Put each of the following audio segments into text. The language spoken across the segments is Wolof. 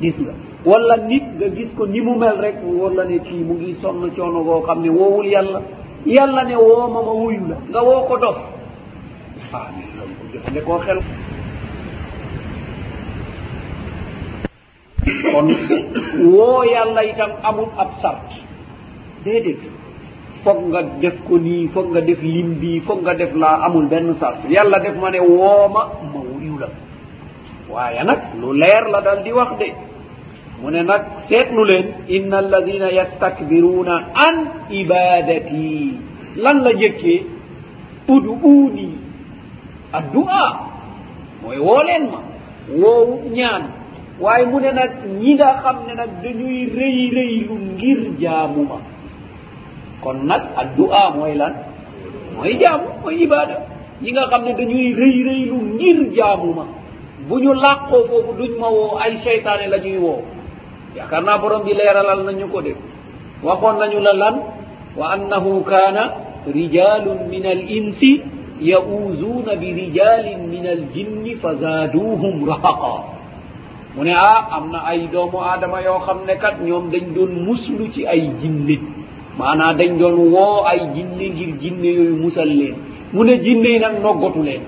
gis nga wala nit nga gis ko ni mu mel rek mu wóor la ne kii mu ngi sonn coono goo xam ne woowul yàlla yàlla ne woo ma ma wuyu la nga woo ko dof ah loolu ko joxe ne koo xel kon woo yàlla itam amul ab sart déedéet foog nga def ko nii foog nga def lim bii foog nga def laa amul benn sart yàlla def ma ne woo ma ma wuyu la waaye nag lu leer la dal di wax de mu ne nag seetlu leen inna alladina yastakbiruuna an ibadati lan la jëkkee uduuni addu'a mooy woo leen ma woowu ñaan waaye mu ne nag ñi nga xam ne nag dañuy rëy rëylu ngir jaamu ma kon nag ak du'a mooy lan mooy jaamu mooy ibaada ñi nga xam ne dañuy rëy rëylu ngir jaamu ma bu ñu làqoo foofu duñ ma woo ay seytaane la ñuy woo yaakaar naa borom bi leeralal nañu ko de waxoon nañu la lan wa annahu kaana rijalun min al insi yauzuuna bi rijalin min al jinni fa zaaduhum rahaqa mu ne ah am na ay doomu aadama yoo xam ne kat ñoom dañ doon muslu ci ay jinne maanaa dañ doon woo ay jinne ngir jinne yooyu musal leen mu ne jinne yi nag noggatu leen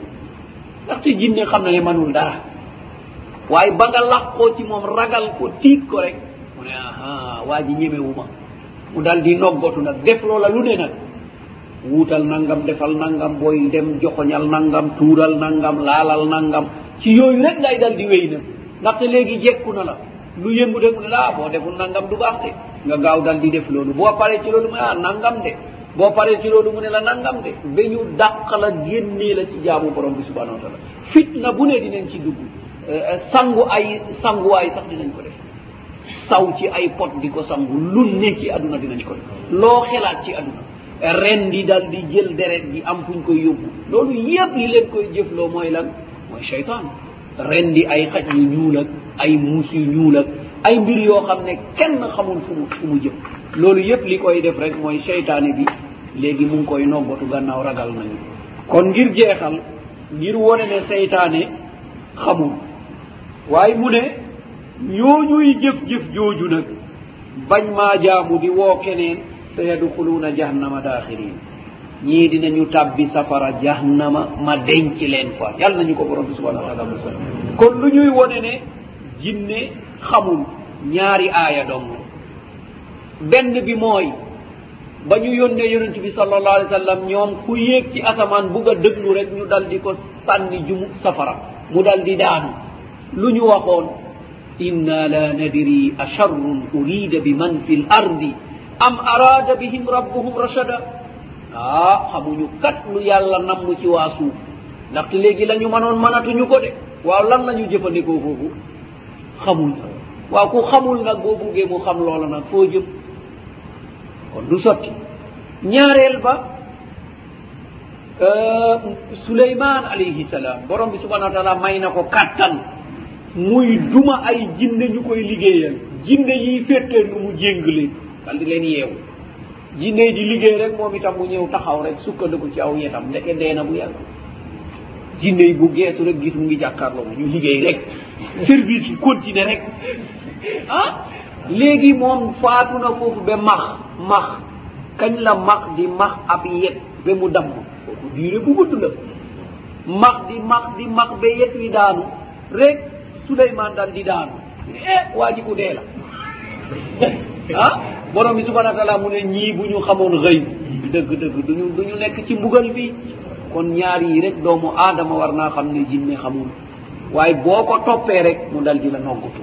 ndaxte jinne xam na ne manul dara waaye ba nga laqoo ci moom ragal ko tiit ko rek mu ne aha waa ji ñemewu ma mu dal di noggatu nag def loola lu ne nag wuutal nangam defal nangam booy dem joxoñal nangam tuural nangam laalal nangam ci yooyu rek ngay dal di wéy na ndaxte léegi jekku na la lu yëngu rek ne laa boo deful nangam du baax de nga gaaw dal di def loolu boo paree ci loolu mu ne ah nangam de boo paree ci loolu mu ne la nangam de ba ñu dàq la génnee la ci jaamu borom bi subhanahu wa taala fitna bu ne dinañ ci dugg eh, eh, sangu ay sanguwaay sax dinañ ko def saw ci ay pot di ko sangu lu ne ci aduna dinañ ko loo xelaat ci aduna ren di dal di jël deret di am fuñ koy yóbbu loolu yépp li leen koy jëfloo mooy lan mooy cheytaan ren di ay xaj yu ñuul ak ay muus yu ñuul ak ay mbir yoo xam ne kenn xamul fu mu fu mu jëm loolu yépp li koy def rek mooy cheytaane bi léegi mu ngi koy noggatu gannaaw ragal nañu kon ngir jeexal ngir wone ne seytaane xamul waaye mu ne ñooñuy jëf-jëf jooju nag bañ maa jaamu di woo keneen sa yadxuluuna jahannama daaxirin ñii dinañu tàbbi safara jahannama ma denc leen fa yàlla nañu ko borom bi subhanahu wa taala musal kon lu ñuy wone ne jinne xamul ñaari aaya dong benn bi mooy ba ñu yónnee yonent bi sallallahu alayhi wa sallam ñoom ku yéeg ci asamaan bugg a déglu rek ñu dal di ko sànni jumu safara mu dal di daanu lu ñu waxoon inna la nadiri asharrun urida bi man fi l ardi am arada bihim rabbuhum rachada ah xamuñu kat lu yàlla namm ci waa suuf ndaxte léegi la ñu mënoon mënatuñu ko de waaw lan la ñu jëfandikoo foofu xamul na waaw ku xamul nag boo buggee mu xam loola nag foo jëm kon du sotti ñaareel ba suleyman alayhi salaam borom bi subhanahu wa taala may na ko kàttan muy duma ay jinne ñu koy liggéeyal jinne yiy féttee nu mu jéng leen dal di leen yeewu jinne di liggéey rek moom itam mu ñëw taxaw rek sukkandiku ci aw yetam ndeke dee na bu yàgg jinne yi bu geesu rek gis mu ngi jàkkaarloo mu ñu liggéey rek service yi continuer rek ah léegi moom faatu na foofu ba max max kañ la max di max ab yet ba mu damm kooku diire bu gudd la max di max di max ba yet wi daanu rek suleyman dal di daanu ne eh waa ji ku dee la ah borom bi subhana wa taala mu ne ñii bu ñu xamoon xëy dëgg dëgg duñu duñu nekk ci mbugal bi kon ñaar yi rek doomu aadama war naa xam ne jinne xamul waaye boo ko toppee rek mu dal di la noggutu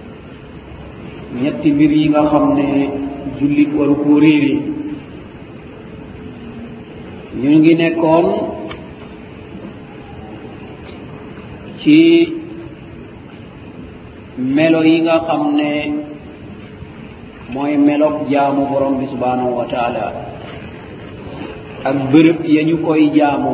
ñetti mbir yi nga xam ne jullit waru koo réere ñu ngi nekkoon ci melo yi nga xam ne mooy melog jaamu borom bi subhanahu wa taala ak bërëb ya ñu koy jaamu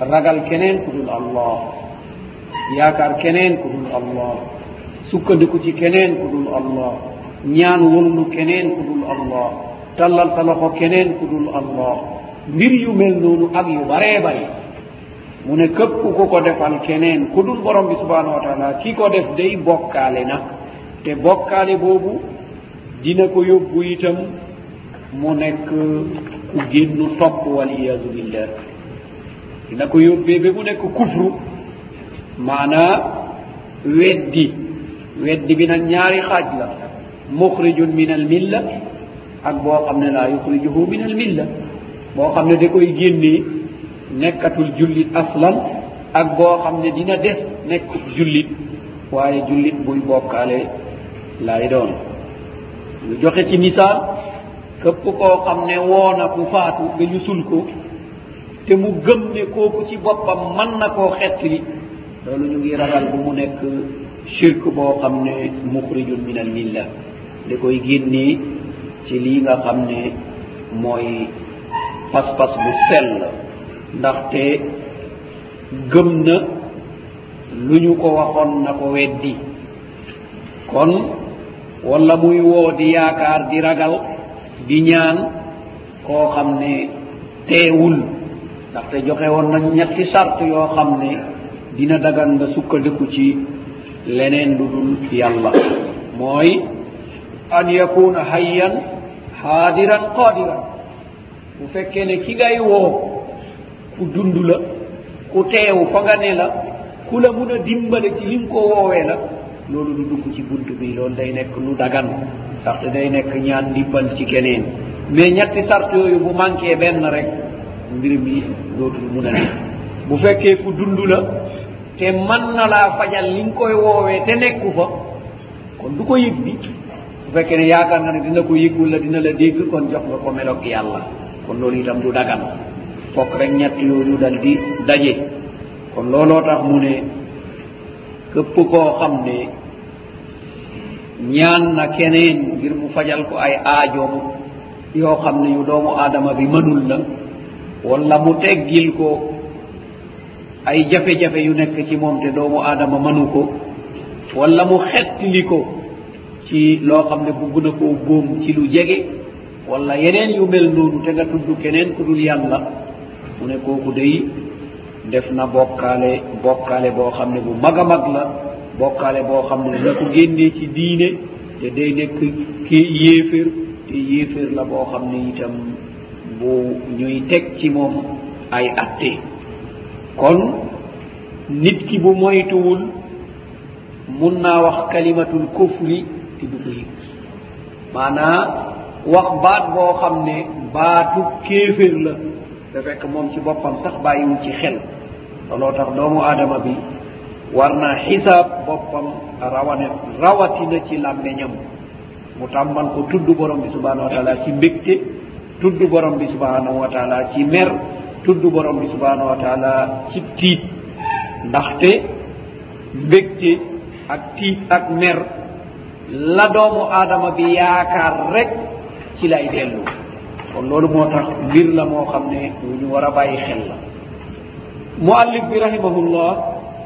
ragal keneen ku dul allah yaakaar keneen ku dul allah sukkandiku ci keneen ku dul allah ñaan wonlu keneen ku dul allah tallal sa loxo keneen ku dul allah mbir yu mel noonu ak yu baree bari mu ne képp ku ko defal keneen ku dul borom bi subhanahu wa taala ki ko def day bokkaale na te bokkaale boobu dina ko yóbbu itam mu nekk ku génn topp waliyadu billah dina ko yóbbee ba mu nekk kufru maanaa weddi weddi bi nag ñaari xaaj la muxrijun min al milla ak boo xam ne laa yuxrijuhu min al milla boo xam ne da koy génnee nekkatul jullit aslan ak boo xam ne dina def nekk jullit waaye jullit buy bokkaale lay doon ñu joxe ci misaal képp koo xam ne woo na ku faatu nga ñu sul ko te mu gëm ne kooku ci boppam mën na koo xett li loolu ñu ngi ragal bu mu nekk shirk boo xam ne muxrijun min al milla da koy génnee ci lii nga xam ne mooy pas-pas bu sell ndaxte gëm na lu ñu ko waxoon na ko weddi kon wala muy woo di yaakaar di ragal di ñaan koo xam ne teewul ndaxte joxe woon na ñetti sart yoo xam ne dina dagan nga sukkandiku ci leneen lu dul yàlla mooy an yakuna hayyan haadiran qadiran bu fekkee ne ki ngay woo ku dund la ku teew fa nga ne la ku la mun a dimbale ci li nga ko woowee la loolu du dugg ci bunt bi loolu day nekk lu dagan ndaxte day nekk ñaan ndimbal ci keneen mais ñetti sart yooyu bu manqué benn rek mbir mi dootul mun a ne bu fekkee ku dund la te mën na laa fajal li nga koy woowee te nekku fa kon du ko yëg bi su fekkee ne yaakaar nga ne dina ko yëg wala dina la dégg kon jox nga ko meloog yàlla kon loolu itam du dagan fokk rek ñett yooyu dal di daje kon looloo tax mu ne képp koo xam ne ñaan na keneen ngir mu fajal ko ay aajoom yoo xam ne yu doomu aadama bi mënul la wala mu teggil ko ay jafe-jafe yu nekk ci moom te doomu aadama mënu ko wala mu xettli ko ci loo xam ne bugg na koo góom ci lu jege wala yeneen yu mel noonu te nga tudd keneen ku dul yàlla mu ne kooku day def na bokkaale bokkaale boo xam ne bu mag a mag la bokkaale boo xam ne na ko génnee ci diine te day nekk kii yéeféer te yéeféer la boo xam ne itam bu ñuy teg ci moom ay atte kon nit ki bu moytuwul mun naa wax kalimatul kufri te du ko yëg maanaa wax baat boo xam ne baatu kéeféer la te fekk moom ci boppam sax bàyyiwu ci xel looloo tax doomu aadama bi war naa xisaab boppam rawane rawatina ci làmmeñam mu tàmmal ko tudd borom bi subhanahu wa taala ci mbégte tudd borom bi subhanahu wa taala ci mer tudd borom bi subhanahu wa taala ci tiit ndaxte mbégte ak tiit ak mer la doomu aadama bi yaakaar rek ci lay dellu kon loolu moo tax mbir la moo xam ne lu ñu war a bàyyi xel la muallif bi rahimahullah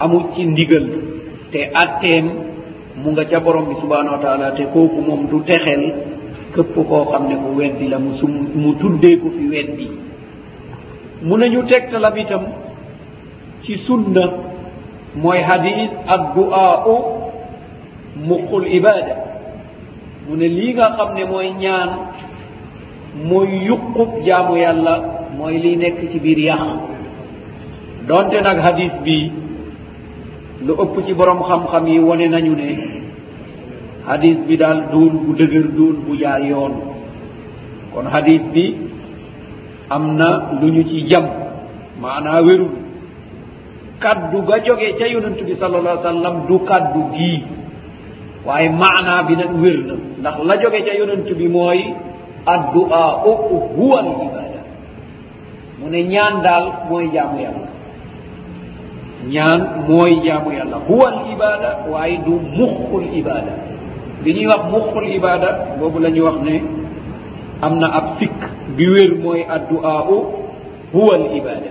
amu ci ndigal te atteem mu nga ca borom bi subhanahu wa taala te kooku moom du texel këpp koo xam ne ku weddi la mu sum mu tuddee ko fi weddi mu nañu tegtalam itam ci sunna mooy hadis adduaau muqul ibada mu ne lii nga xam ne mooy ñaan mooy yuqub jaamu yàlla mooy liy nekk ci biir yax donte nag hadis bi lu ëpp ci borom xam-xam yi wone nañu ne hadis bi daal duul bu dëgër duul bu jaar yoon kon hadis bi am na lu ñu ci jam maanaa wérul kaddu ga jóge ca yonent bi sallallahu alayhi wa sallam du kaddu gii waaye maanaa bi nag wér na ndax la jóge ca yonent bi mooy adduaa u huwa al ibada mu ne ñaan daal mooy jaamu yàlla ñaan mooy jaamu yàlla huwa al ibada waaye du muxul ibada bi ñuy wax muxul ibada boobu la ñuy wax ne am na ab sikk bi wér mooy adduaa u huwa al ibada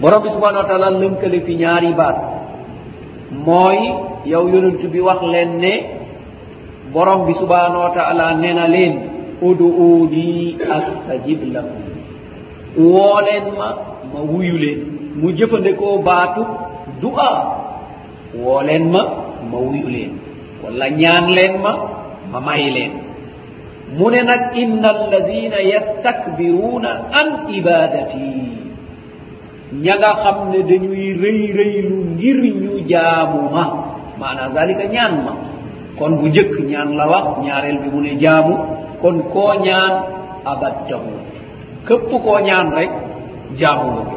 borom bi subhanahu wa taala lënkale fi ñaari baat mooy yow yonent bi wax leen ne borom bi subhanahu wa taala nee na leen uduuni astajib lakum woo leen ma ma wuyu leen mu jëfandikoo baatu du'a woo leen ma ma wuyu leen wala ñaan leen ma ma may leen mu ne nag inna alladina yastakbiruuna an ibadati ña nga xam ne dañuy rëy rëylu ngir ñu jaamu ma maanaam zalika ñaan ma kon bu njëkk ñaan la wax ñaareel bi mu ne jaamu kon koo ñaan abadtahu képp koo ñaan rek jaamu nga ko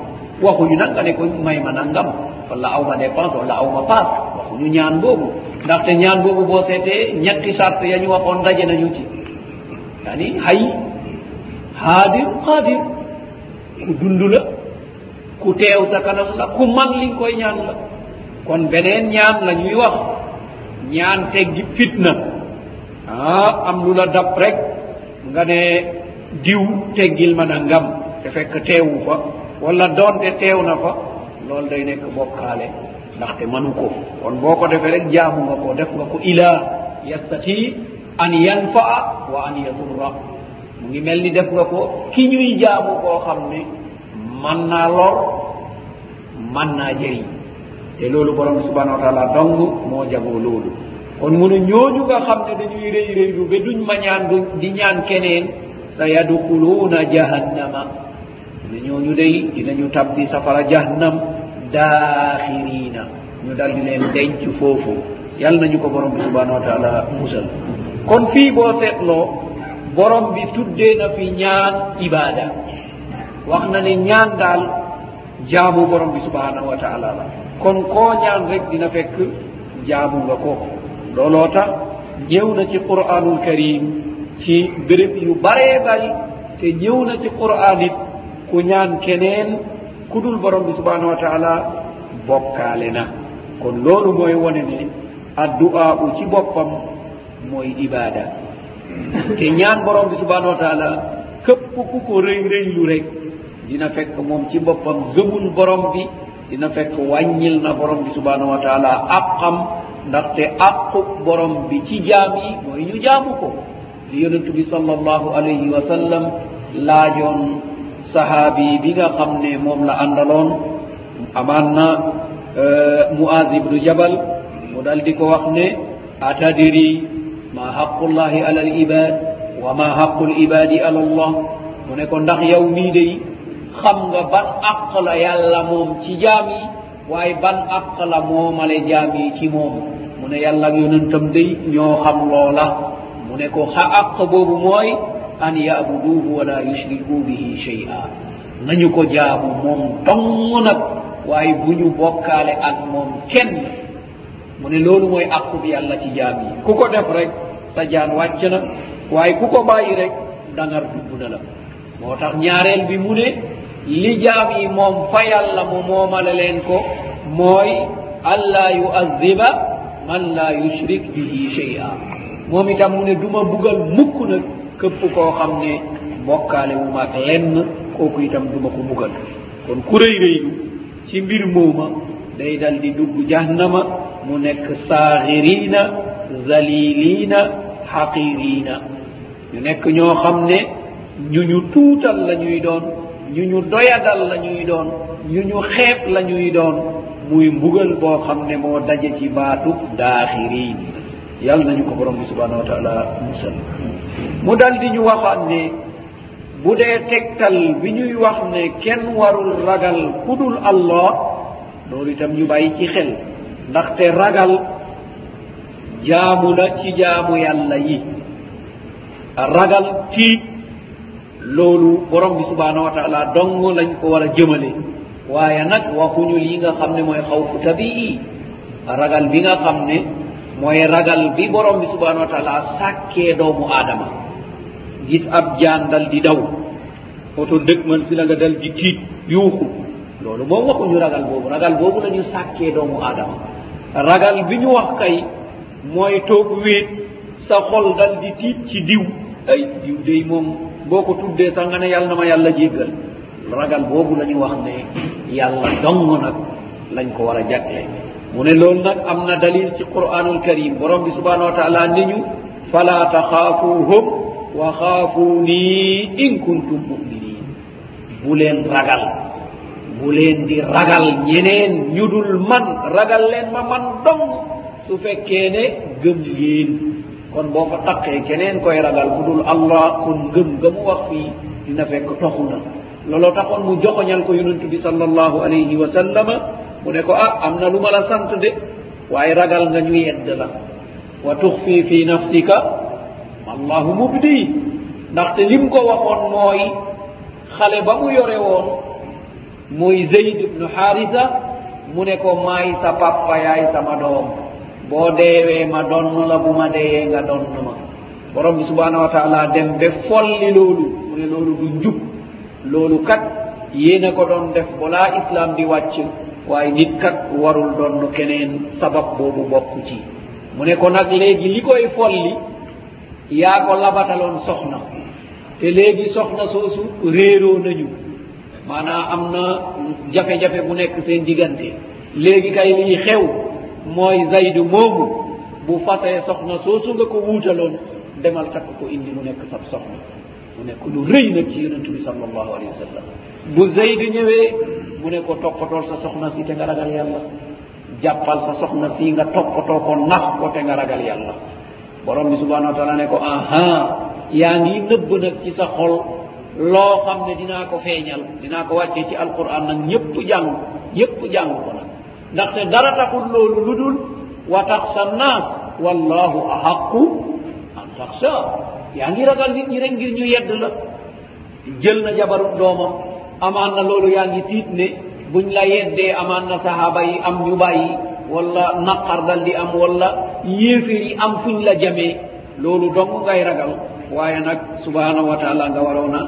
waxuñu nag nga ne ko may ma nangam wala aw ma dépense wala aw ma paas waxuñu ñaan boobu ndaxte ñaan boobu boo seetee ñetti sart ya ñu waxoon daje nañu ci yani hay haadir qaadir ku dund la ku teew sa kanam la ku man li nga koy ñaan la kon beneen ñaan la ñuy wax ñaan teggi fitna ah am lu la dab rek nga ne diw teggil ma na ngam te fekk teewu fa wala doonte teew na fa loolu day nekk bokkaale ndaxte mënu ko kon boo ko defee rek jaamu nga ko def nga ko ilaa yastati an yanfaa wa an yadurra mu ngi mel ni def nga ko ki ñuy jaamu koo xam ne man naa lor man naa jëriñ te loolu borom bi subhanahu wa taala dong moo jagoo loolu kon mu ne ñooñu nga xam ne dañuy rëy rëy lu ba duñ ma ñaan du di ñaan keneen sa yadxuluuna jahannama ne ñooñu day dinañu tabbi safara jahannam daaxiriina ñu dal di leen denc foofu yàlla nañu ko borom bi subhanahu wa taala musal kon fii boo seetloo borom bi tuddee na fi ñaan ibaada wax na ne ñaan daal jaamu borom bi subhanahu wa taala la kon koo ñaan rek dina fekk jaamu nga ko looloo tax ñëw na ci quranul karim ci béréb yu baree bari te ñëw na ci quran it ku ñaan keneen ku dul borom bi subhanahu wa taala bokkaale na kon loolu mooy wone ne addu'a u ci boppam mooy ibada te ñaan borom bi subhanahu wa taala képp ku ko rëy rëylu rek dina fekk moom ci boppam gëmul borom bi dina fekk wàññil na borom bi subhanahu wa taala àqam ndaxte àqu borom bi ci jaam yi mooy ñu jaamu ko li yonent bi sallallahu alayhi wa sallam laajoon sahaabi bi nga xam ne moom la àndaloon amaan na muaz ibnu jabal mu dal di ko wax ne atadiri ma xaqullahi ala alibad wa ma xaqu alibadi ala allah mu ne ko ndax yow mii day xam nga ban àq la yàlla moom ci jaam yi waaye ban àq la moomale jaam yi ci moom mu ne yàlla ak yonentam day ñoo xam loola mu ne ko xa àq boobu mooy an yabuduhu wala yushriku bihi shay'a nañu ko jaamu moom dong nag waaye bu ñu bokkaale ak moom kenn mu ne loolu mooy àqu bi yàlla ci jaam yi ku ko def rek sa jaan wàcc na waaye ku ko bàyyi rek dangar dugg na la moo tax ñaareel bi mu ne li jaam yi moom fa yàlla mu moomale leen ko mooy allah yu aziba man la yushrik bihi shay'a moom itam mu ne duma bugal mukk nag këpp koo xam ne bokkaale wu maag lenn kooku itam duma ko bugal kon ku rëy rëylu ci mbir mooma day dal di dugg jahannama mu nekk saaxirina zalilina xaqirina ñu nekk ñoo xam ne ñu ñu tuutal la ñuy doon ñu ñu doyadal la ñuy doon ñu ñu xeeb la ñuy doon muy mbugal boo xam ne moo daje ci baatu daaxirin yàlla nañu ko borom bi subhanahu wa taala musal mu dal di ñu waxaat ne bu dee tegtal bi ñuy wax ne kenn warul ragal ku dul allah loolu itam ñu bàyyi ci xel ndaxte ragal jaamu la ci jaamu yàlla yi ragal tiit loolu borom bi subhanahu wa taala dong lañ ko war a jëmale waaye nag waxuñu lii nga xam ne mooy xawfu tabii ragal bi nga xam ne mooy ragal bi borom bi subhanahu wa taala sàkkee doomu aadama gis ab jaan dal di daw oto dëkk man si la nga dal di tiit yuuxu loolu moom waxuñu ragal boobu ragal boobu la ñu sàkkee doomu aadama ragal bi ñu wax kay mooy toog wéet sa xol dal di tiit ci diw ay diw day moom boo ko tuddee sax nga ne yàlla na ma yàlla jéggal ragal boobu la ñu wax ne yàlla dong nag lañ ko war a jagle mu ne loolu nag am na dalil ci quranul karim borom bi subhanahu wa taala ni ñu fala taxaafuuhum wa xaafuuni in kuntum muminin bu leen ragal bu leen di ragal ñeneen ñu dul man ragal leen ma man dong su fekkee ne gëm ngeen kon boo fa taqee keneen koy ragal ku dul allah kon ngëm nga mu wax fii dina fekk toxu na looloo taxoon mu joxoñal ko yonent bi sallallahu alayhi wa sallama mu ne ko ah am na lu ma la sant de waaye ragal nga ñu yedd la wa tuxfi fi nafsika allahu mubdi ndaxte lim ko waxoon mooy xale ba mu yore woon muy zeyd ibnu xaarisa mu ne ko maay sa papa yaay sama doom boo deewee ma donn la bu ma deeyee nga donn ma borom bi subhanahu wa taala dem ba folli loolu mu ne loolu du njub loolu kat yéen a ko doon def balaa islam di wàcc waaye nit kat warul donn keneen sabab boobu bokk ci mu ne ko nag léegi li koy folli yaa ko labataloon soxna te léegi soxna soosu réeroo nañu maanaam am na jafe-jafe bu nekk seen diggante léegi kay lii xew mooy zaydu moomu bu fasee soxna soosu nga ko wuutaloon demal takk ko indi mu nekk sab soxna mu nekk lu rëy nag ci yonent bi sallallahu alayhi wa sallam bu zaydu ñëwee mu ne ko toppatool sa soxna si te nga ragal yàlla jàppal sa soxna fii nga toppatoo ko nax ko te nga ragal yàlla borom bi subhanahu wa taala ne ko aha yaa ngi nëbb nag ci sa xol loo xam ne dinaa ko feeñal dinaa ko wàccee ci alquran nag ñëpp jàng ñëpp jàng ko nag ndaxte dara taxul loolu lu dul wa taxsa naas wallahu ahaqu an taxsa yaa ngi ragal nit ñi rek ngir ñu yedd la jël na jabaru doomam amaan na loolu yaa ngi tiit ne buñ la yeddee amaan na sahaaba yi am ñu bàyyi wala naqar dal di am wala yéeféer yi am fuñ la jamee loolu dong ngay ragal waaye nag subhanahu wa taala nga waroon a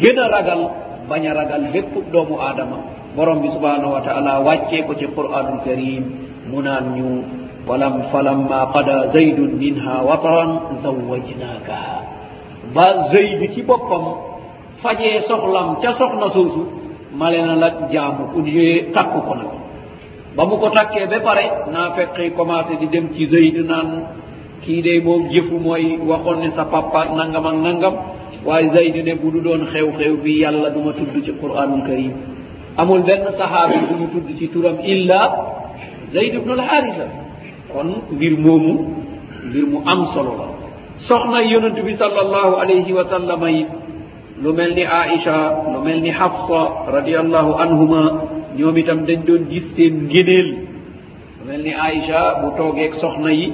gën a ragal bañ a ragal bépp doomu aadama borom bi subhanahu wa taala wàccee ko ci quranul karim mu naan ñu walam falamma qada zaydun minha wataran zawajnakaha ba zëy bi ci boppam fajee soxlam ca soxna soosu male na nag jaamu ku ñëwee takk ko nag ba mu ko takkee ba pare naa feqi commencé di dem ci zëy di naan kii day moom jëfu mooy waxoon ne sa papa nangam ak nangam waaye zëy di ne bu du doon xew-xew bi yàlla du ma tudd ci quranul karim amul benn saxaabi bu mu tudd ci turam illa zayd ibnu alxaarisa kon mbir moomu mbir mu am solo la soxna yonent bi sallallahu alayhi wa sallama yi lu mel ni aïcha lu mel ni hafsa radiallahu anhuma ñoom itam dañ doon gis seen ngéneel lu mel ni aïcha bu toogeeg soxna yi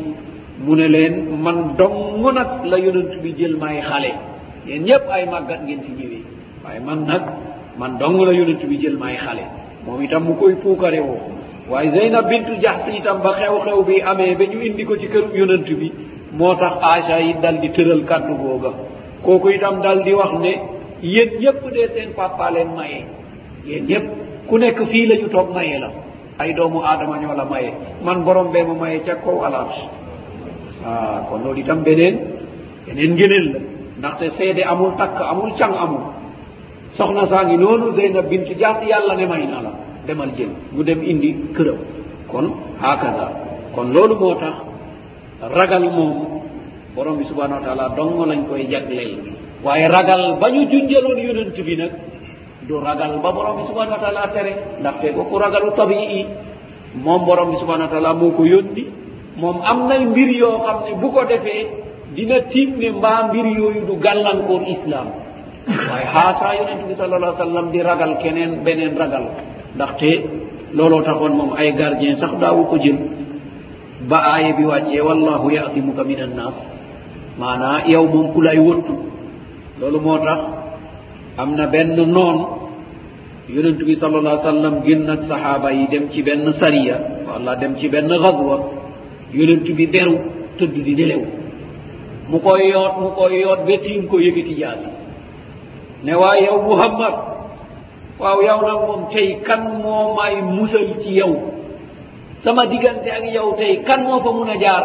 mu ne leen man dong nag la yonent bi jël maay xale yéen ñëpp ay màggat ngeen fi ñëwee waaye man nag man dong la yonent bi jël maay xale moom itam mu koy puukare woo waaye zeynab bintu jaxsi itam ba xew-xew bi amee ba ñu indi ko ci kër yonant bi moo tax aja yi dal di tëral kàddu googa kooku itam dal di wax ne yéen ñëpp dee seen papa leen maye yéen ñëpp ku nekk fii la ñu toog maye la ay doomu aadama ñoo la maye man borom bee ma maye ca kaw alarge ah kon loolu itam beneen beneen ngëneel la ndaxte seede amul takk amul càng amul soxna saa ngi noonu zeynab bintu jaas yàlla ne may na la demal jël mu dem indi këram kon hakada kon loolu moo tax ragal moom borom bi subhanahu wa taala dong lañ koy jagleel waaye ragal ba ñu junjaloon yonent bi nag du ragal ba borom bi subhanahu wa taala tere ndaxte ko ku ragalu tabii moom borom bi subhanahu wa taala moo ko yónni moom am nay mbir yoo xam ne bu ko defee dina tiim ne mbaa mbir yooyu du gàllankoor islam waaye xaasaa yonent bi sal allah sallam di ragal keneen beneen ragal ndaxte looloo taxoon moom ay gardien sax daawu ko jël ba aaya bi wàccee wallahu yasimuka min annas maanaa yow moom ku lay wëttu loolu moo tax am na benn noon yonent bi sallallahu alayhi wa sallam génn ak saxaaba yi dem ci benn sariya wala dem ci benn xaswa yonent bi beru tëdd di nelew mu koy yoot mu koy yoot ba tiim ko yëkkati jaasi ne waa yow muhammad waaw yow nag moom tey kan moo may musal ci yow sama diggante ak yow tey kan moo fa mun a jaar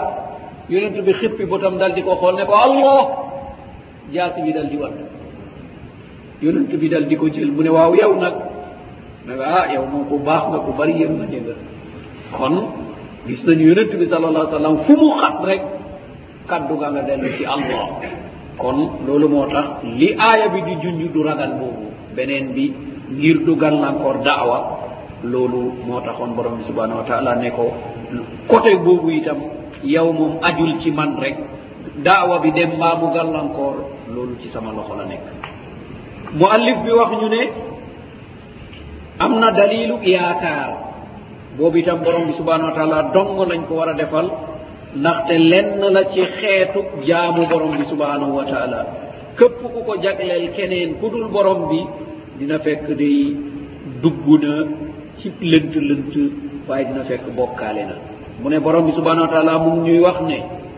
yonent bi xippi botam dal di ko xool ne ko allah jaasi bi dal di wadd yonent bi dal di ko jël mu ne waaw yow nag ne nga ah yow moom ku baax nga ku bari yéen ma dégg kon gis nañu yonent bi sal allah sallam fu mu xat rek kaddu ga nga dellu ci allah kon loolu moo tax li aaya bi di junj du ragal boobu beneen bi ngir du gàllankoor daawa loolu moo taxoon borom bi subhanahu wa taala ne ko côté boobu itam yow moom ajul ci man rek daawa bi dem mbaa mu gàllankoor loolu ci sama loxo la nekk mu allif bi wax ñu ne am na dalilu yaakaar boobu itam borom bi subhanahu wa taala dong lañ ko war a defal ndaxte lenn la ci xeetu jaamu borom bi subhanahu wa taala képp ku ko jagleel keneen ku dul borom bi dina fekk day dugg na ci lënt lënt waaye dina fekk bokkaale na mu ne borom bi subhanahu wa taala mu ngi ñuy wax ne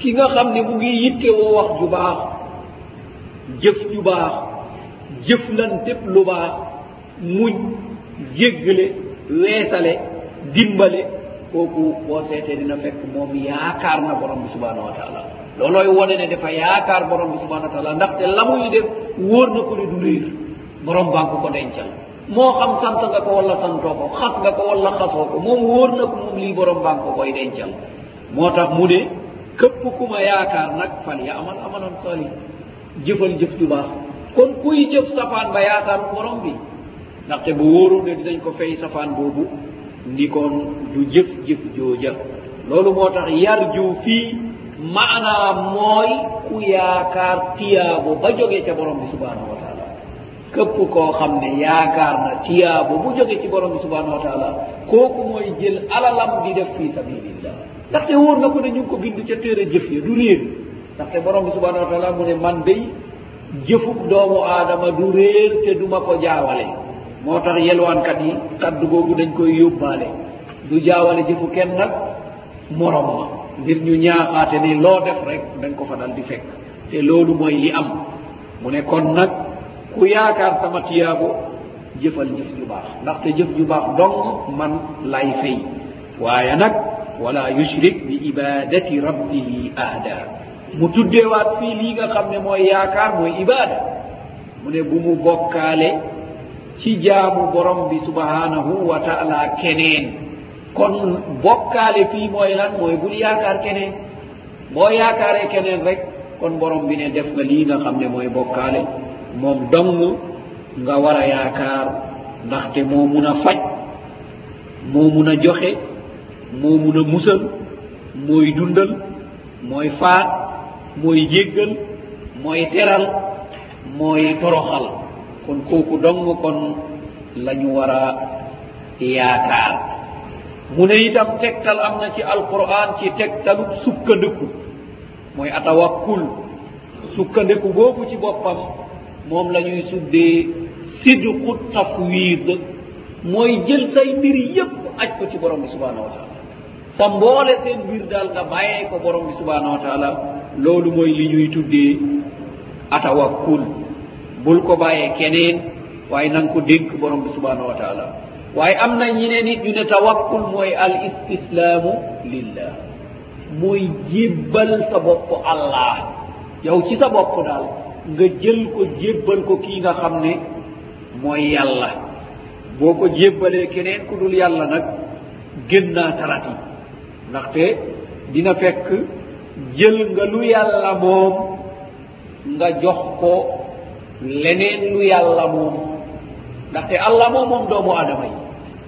ki nga xam ne mu ngi yitte woo wax ju baax jëf ju baax jëflanteb lu baax muñ jéggale weesale dimbale kooku boo seetee dina fekk moom yaakaar na borom bi subhanahu wa taala loolooy wone ne dafa yaakaar borom bi subhanahu wa taala ndaxte la muy def wóor na ko ne du réer borom baa ko ko dencal moo xam sant nga ko wala santoo ko xas nga ko wala xasoo ko moom wóor na ko moom lii borom baa ko koy dencal moo tax mu ne képp ku ma yaakaar nag fal ya amal amalan sali jëfal jëf ju baax kon kuy jëf safaan ba yaakaaru borom bi ndaxte bu wóoroon ne dinañ ko fay safaan boobu ndi kon du jëf jëf jooja loolu moo tax yar ju fii maanaam mooy ku yaakaar tiyaabo ba jógee ca borom bi subhanahu wa taala képp koo xam ne yaakaar na tiyaabo bu jóge ci borom bi subhanahu wa taala kooku mooy jël alalam di def fi sabilillah ndaxte wóor na ko ne ñu ngi ko bind ca téere jëf ya du réer ndaxte borom bi subhanahu wa taala mu ne man day jëfub doomu aadama du réer te du ma ko jaawale moo tax yelwaankat yi kaddu googu dañ koy yóbbaale du jaawale jëfu kenn nag morom ma ngir ñu ñaaxaate ni loo def rek dañ ko fa dal di fekk te loolu mooy li am mu ne kon nag ku yaakaar sama tiyaabo jëfal jëf ju baax ndaxte jëf ju baax dong man lay fay waaye nag wala yushrik bi ibadati rabbihi ahda mu tuddeewaat fii lii nga xam ne mooy yaakaar mooy ibada mu ne bu mu bokkaale ci jaamu borom bi subhanahu wa taala keneen kon bokkaale fii mooy lan mooy bul yaakaar keneen boo yaakaaree keneen rek kon borom bi ne def nga lii nga xam ne mooy bokkaale moom dong nga war a yaakaar ndaxte moo mun a faj moo mun a joxe moo mun a musal mooy dundal mooy faat mooy jéggal mooy teral mooy toroxal kon kooku dong kon lañu war a yaakaar mu ne itam tegtal am na ci alquran ci tegtalu sukkandiku mooy atawakkul sukkandiku boobu ci boppam moom la ñuy suddee sidqu tafwid mooy jël say mbir yépp aj ko ci borom bi subhanahu wa taala sa mboole seen mbir daal nga bàyyee ko borom bi subhanahu wa taala loolu mooy li ñuy tuddee atawakkul bul ko bàyyee keneen waaye na nga ko dénk borom bi subhanahu wa taala waaye am na ñi ne nit ñu ne tawakkul mooy al istislaamu lillah mooy jébbal sa bopp allah yow ci sa bopp daal nga jël ko jébbal ko kii nga xam ne mooy yàlla boo ko jébbalee keneen ku dul yàlla nag génnaataraat yi ndaxte dina fekk jël nga lu yàlla moom nga jox ko leneen lu yàlla moom ndaxte allah moom moom doomu aadama yi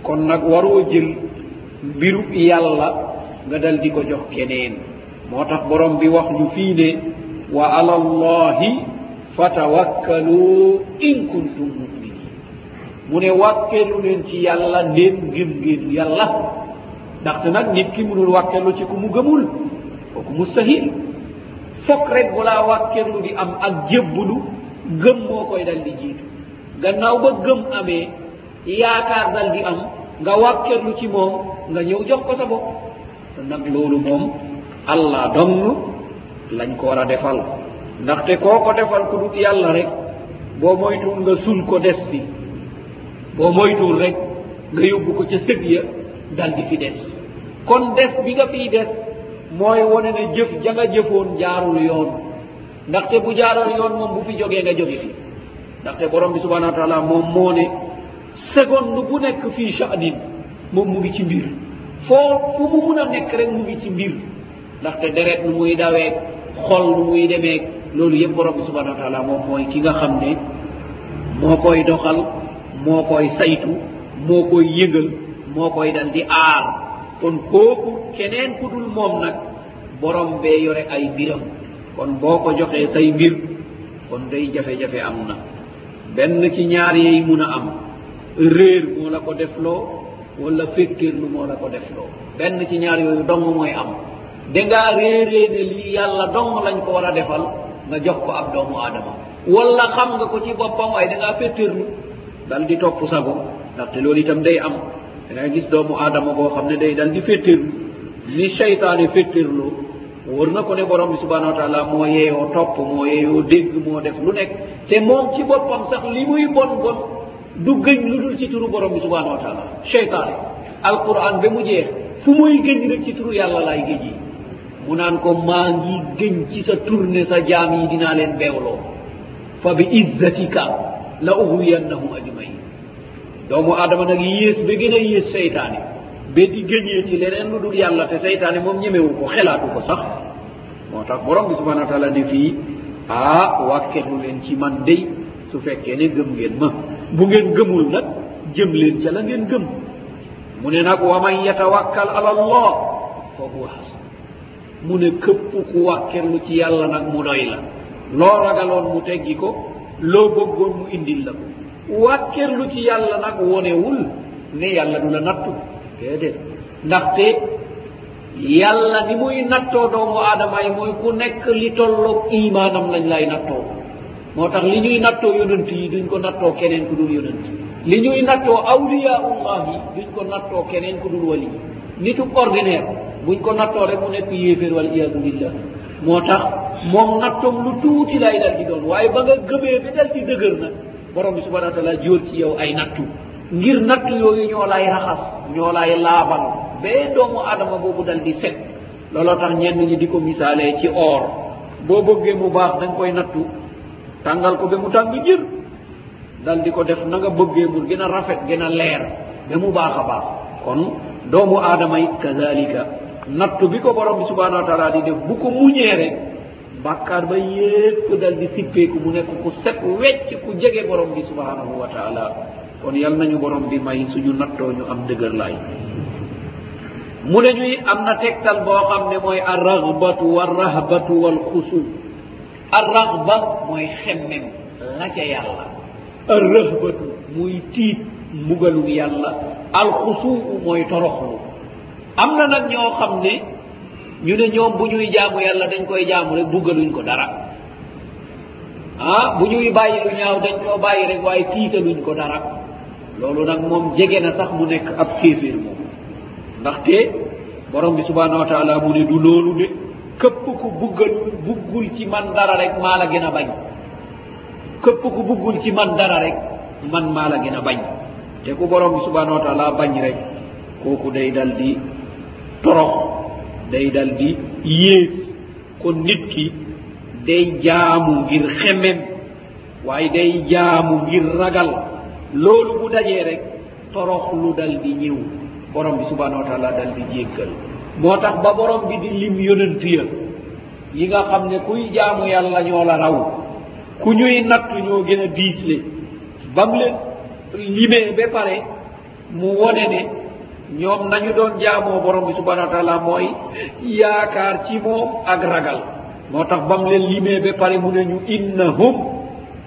kon nag waroo jël mbiru yàlla nga dal di ko jox keneen moo tax borom bi wax ñu fii ne wa ala allahi fatawakkalu in kuntum mu ne wàkkeelu leen ci yàlla ndéem ngëm ngeen yàlla ndaxte nag nit ki mënul wàkkeelu ci ku mu gëmul kooku mustahil fokk rek bu laa wàkkeelu di am ak jébbulu gëm moo koy dal di jiitu gannaaw ba gëm amee yaakaar dal di am nga wàkkeelu ci moom nga ñëw jox ko sa bopp te nag loolu moom allah dong lañ ko war a defal ndaxte koo ko defal ku dut yàlla rek boo moytuwul nga sul ko des fi boo moytuwul rek nga yóbbu ko ca sëg ya dal di fi des kon des bi nga fiy des mooy wone ne jëf ja nga jëfoon jaarul yoon ndaxte bu jaaroon yoon moom bu fi jógee nga jóge fi ndaxte borom bi subhanahu wa taala moom moo ne seconde bu nekk fii sha'nin moom mu ngi ci mbir foo fu mu mun a nekk rek mu ngi ci mbir ndaxte deret nu muy daweeg xol nu muy demeeg loolu yëpp borom bi subhanahu wa taala moom mooy ki nga xam ne moo koy doxal moo koy saytu moo koy yëngal moo koy dal di aar kon kooku keneen ku dul moom nag borom bee yore ay mbiram kon boo ko joxee say mbir kon day jafe-jafe am na benn ci ñaar yey mun a am réer moo la ko def loo wala fékkirlu moo la ko def loo benn ci ñaar yooyu dong mooy am dangaa réeree ne lii yàlla dong lañ ko war a defal nga jox ko ab doomu aadama wala xam nga ko ci boppam waaye dangaa fékkirlu dal di topp sago ndaxte loolu itam day am dangay gis doomu aadama boo xam ne day dal di fékkirlu ni seytaane fékkirlu wóor na ko ne borom bi subhanahu wa taala moo yeeyoo topp moo yeeyoo dégg moo def lu nekk te moom ci boppam sax li muy bon bon du gëñ lu dul ci turu borom bi subhanahu wa taala cheytaan alquran ba mu jeex fu muy gëñ rek ci turu yàlla laay gëñ yi mu naan ko maa ngi gëñ ci sa tourne sa jaam yi dinaa leen beewloo fa bi izzatika la uhriyannahum ajmain doomu aadama nag yées ba gën a yées seytaane ba di gëñee ci leneen lu dul yàlla te seytaane moom ñemewu ko xelaatu ko sax moo tax borom bi subhanahu wa taala ne fii ah wàkkeerlu leen ci man day su fekkee ne gëm ngeen ma bu ngeen gëmul nag jëm leen ca la ngeen gëm mu ne nag wa man yatawakkal ala allah fa huwa hasb mu ne këpp ku wàkkerlu ci yàlla nag mu doy la loo ragaloon mu teggi ko loo bëggoon mu indil la ko wàkkerlu ci yàlla nag wonewul ne yàlla du la nattu déedéet ndaxte yàlla ni muy nattoo doomu aadama yi mooy ku nekk li tolloog imaanam lañ lay nattoo moo tax li ñuy nattoo yonent yi duñ ko nattoo keneen ku dul yonent li ñuy nattoo awliyaullah yi duñ ko nattoo keneen ku dul wali nitu ordinaire buñ ko nattoo rek mu nekk yéeféer wala iyaadu billah moo tax moom nattoom lu tuuti lay dal di doon waaye ba nga gëmee ba dal di dëgër nag borom bi subhanahu wa taala jóor ci yow ay nattu ngir nattu yooyu ñoo lay raxas ñoo lay laabal bee doomu aadama boobu dal di set looloo tax ñenn ñi di ko misaalee ci or boo bëggee mu baax da nga koy nattu tàngal ko ba mu tàng jër dal di ko def na nga bëggee mu gën a rafet gën a leer ba mu baax a baax kon doomu aadama it kazalika nattu bi ko borom bi subhanahu wa taala di def bu ko muñee rek bàkkaar ba yépp dal di sippeeku mu nekk ku set wecc ku jege borom bi subhanahu wa taala kon yal nañu borom bi may suñu nattoo ñu am dëgër laay mu ne ñuy am na tegtal boo xam ne mooy arragbatu wa rahbatu wal xusu arraxba mooy xemmem la ca yàlla arrahbatu muy tiit mbugalu yàlla alxusuu mooy toroxlu am na nag ñoo xam ne ñu ne ñoom bu ñuy jaamu yàlla dañ koy jaamu rek buggaluñ ko dara ah bu ñuy bàyyi lu ñaaw dañ koo bàyyi rek waaye tiitaluñ ko dara loolu nag moom jege na sax mu nekk ab kéeféer moom ndaxte borom bi subhanahu wa taala mu ne du loolu de këpp ku buggal buggul ci man dara rek maa la gën a bañ këpp ku buggul ci man dara rek man maa la gën a bañ te ku borom bi subhanahu wa taala bañ rek kooku day dal di torox day dal di yées kon nit ki day jaamu ngir xemem waaye day jaamu ngir ragal loolu bu dajee rek torox lu dal di ñëw borom bi subhanahu wa taala dal di jéggal moo tax ba borom bi di lim yonent ya yi nga xam ne kuy jaamu yàlla ñoo la raw ku ñuy natt ñoo gën a diisle ba mu leen limee ba pare mu wone ne ñoom nañu doon jaamoo borom bi subhanahu wa taala mooy yaakaar ci moom ak ragal moo tax ba mu leen limee ba pare mu ne ñu innahum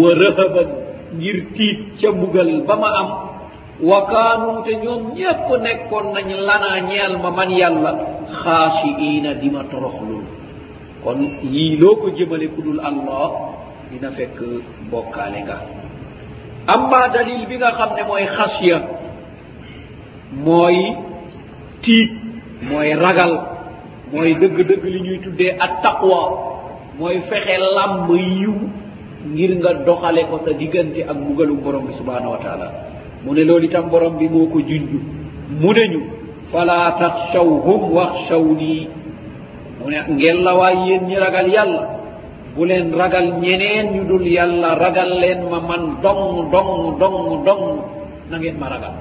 wa rëhaban ngir tiit ca mbugal ba ma am wa kaanu te ñoom ñépp nekkoon nañ lanaa ñeel ma man yàlla xaashiina di ma toroxlul kon yii loo ko jëmale ku dul allah dina fekk bokkaale nga amma dalil bi nga xam ne mooy xasiya mooy tiit mooy ragal mooy dëgg-dëgg li ñuy tuddee ak taqwa mooy fexe làmb yiw ngir nga doxale ko sa diggante ak mbugalu borom bi subhanahu wa taala mu ne loolu itam borom bi moo ko junj mu ne ñu fala taxshawhum waxshaw nii mu ne ngeen la waay yéen ñi ragal yàlla bu leen ragal ñeneen ñu dul yàlla ragal leen ma man dong dong dong dong na ngeen ma ragal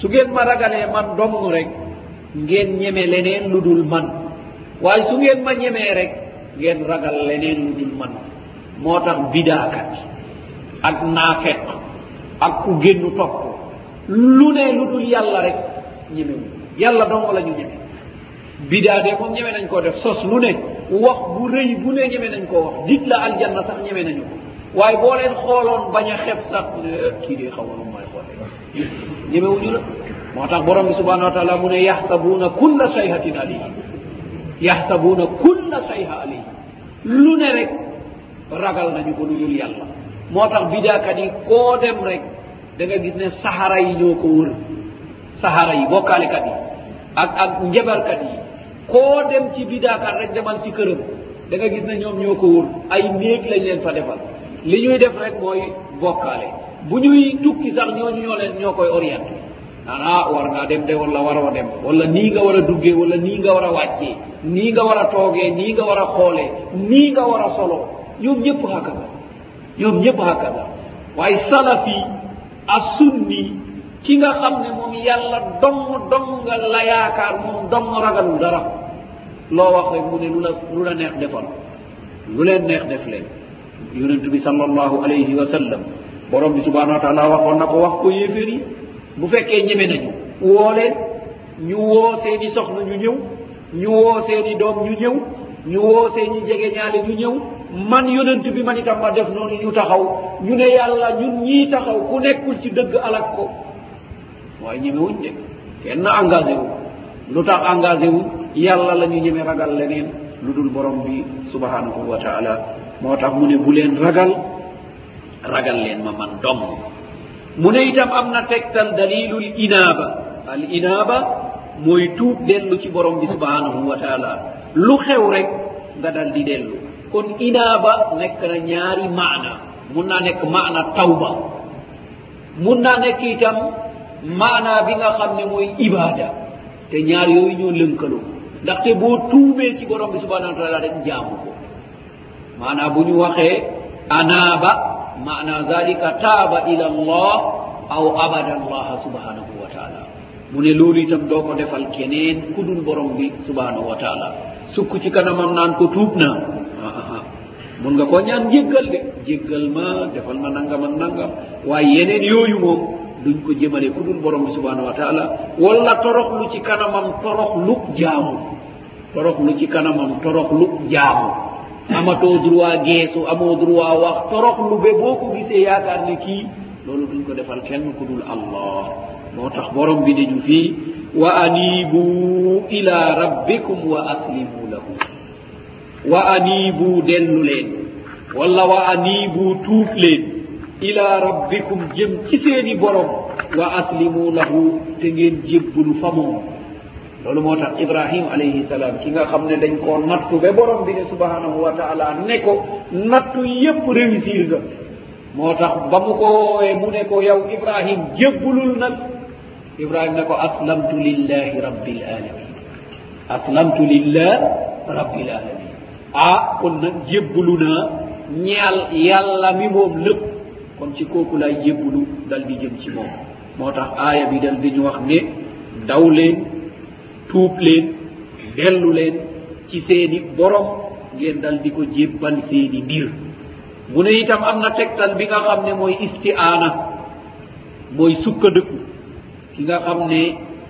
su ngeen ma ragalee man dong rek ngeen ñeme leneen lu dul man waaye su ngeen ma ñemee rek ngeen ragal leneen lu dul man moo tax bidaakat ak naafeq ak ku génn topp lu ne lu dul yàlla rek ñemewu yàlla dong la ñu ñeme bidaa de moom ñeme nañ koo def sos lu ne wax bu rëy bu ne ñeme nañ koo wax dig la aljanna sax ñeme nañu ko waaye boo leen xooloon bañ a xef sax mu ne eh, kii de xaw ma lu may xoole ñemewuñu la moo tax borom bi subhanahu wa taala mu ne yaxsabuuna kulla sayhatin alayhi yaxsabuuna kulla sayha alayhi lu ne rek ragal nañu ko lu dul yàlla moo tax bidaakat yi koo dem rek da nga gis ne saxara yi ñoo ko wër sahara yi bokkaalekat yi ak ak njabarkat yi koo dem ci bidaakat rek demal ci këram da nga gis ne ñoom ñoo ko wër ay néeg lañ leen fa defal li ñuy def rek mooy bokkaale bu ñuy tukki sax ñooñu ñoo leen ñoo koy orienté naan ah war ngaa dem de wala waroo dem wala nii nga war a duggee wala nii nga war a wàccee nii nga war a toogee nii nga war a xoolee nii nga war a soloo ñoom ñëpp xàkka ñoom ñëpp hakada waaye salafi as sunni ki nga xam ne moom yàlla dong dong nga la yaakaar moom dong ragalul dara loo wax rek mu ne lu la lu la neex defal lu leen neex def leen yonent bi sallallahu alayhi wa sallam borom bi subhanahu wa taala waxoon na ko wax ko yéeféer yi bu fekkee ñeme nañu woo leen ñu woo seeni soxna ñu ñëw ñu woo seeni doom ñu ñëw ñu woo seeni jege ñaale ñu ñëw man yonent bi man itam ma def noonu ñu taxaw ñu ne yàlla ñun ñii taxaw ku nekkul ci dëgg alak ko waaye ñemewuñ de kenn engagé wu lu tax engagé wu yàlla la ñu ñeme ragal leneen lu dul borom bi subhanahu wa taala moo tax mu ne bu leen ragal ragal leen ma man dong mu ne itam am na tegtal dalilul inaaba al inaaba mooy tuub dellu ci borom bi subhanahu wa taala lu xew rek nga dal di dellu kon inaaba nekk na ñaari maana mun naa nekk maana tawba mun naa nekk itam maana bi nga xam ne mooy ibaada te ñaar yooyu ñoo lënkaloo ndaxte boo tuubee ci borom bi subhanahu wa taala rek jaamu ko maanaa bu ñu waxee anaaba maanaa zalika taaba ila allah aw abada allaha subhanahu wa taala mu ne loolu itam doo ko defal keneen ku dul borom bi subhanahu wa taala sukk ci kanamam naan ko tuub naa mun nga koo ñaan jéggal de jéggal ma defal ma nangam ak nangam waaye yeneen yooyu moom duñ ko jëmale ku dul borom bi subhanahu wa taala wala toroxlu ci kanamam toroxlu jaamu toroxlu ci kanamam toroxlu jaamu amatoo droit geesu amoo droit wax toroxlu ba boo ko gisee yaakaar ne kii loolu duñ ko defal kenn ku dul allah moo tax borom bi dañu fii wa anibu ila rabbikum wa aslimu lahu wa anibu dellu leen walla wa anibu tuub leen ila rabbikum jëm ci seeni borom wa aslimu lahu te ngeen jébbalu fa moom loolu moo tax ibrahim alayhi salaam ki nga xam ne dañ koo nattu ba borom bi ne subhanahu wa taala ne ko nattu yépp réussir nga moo tax ba mu ko woowee mu ne ko yow ibrahim jébbulul nag ibrahim ne ko aslamtu lillahi rabbil alamin aslamtu lillah rabbil alamin ah kon nag jébbulu naa ñeel yàlla mi moom lépp kon ci kooku laay jébbulu dal di jëm ci moom moo tax aaya bi dal di ñu wax ne daw leen tuub leen dellu leen ci seeni borom ngeen dal di ko jébbal seeni mbir mu ne itam am na tegtal bi nga xam ne mooy istiaana mooy sukkandiku ki nga xam ne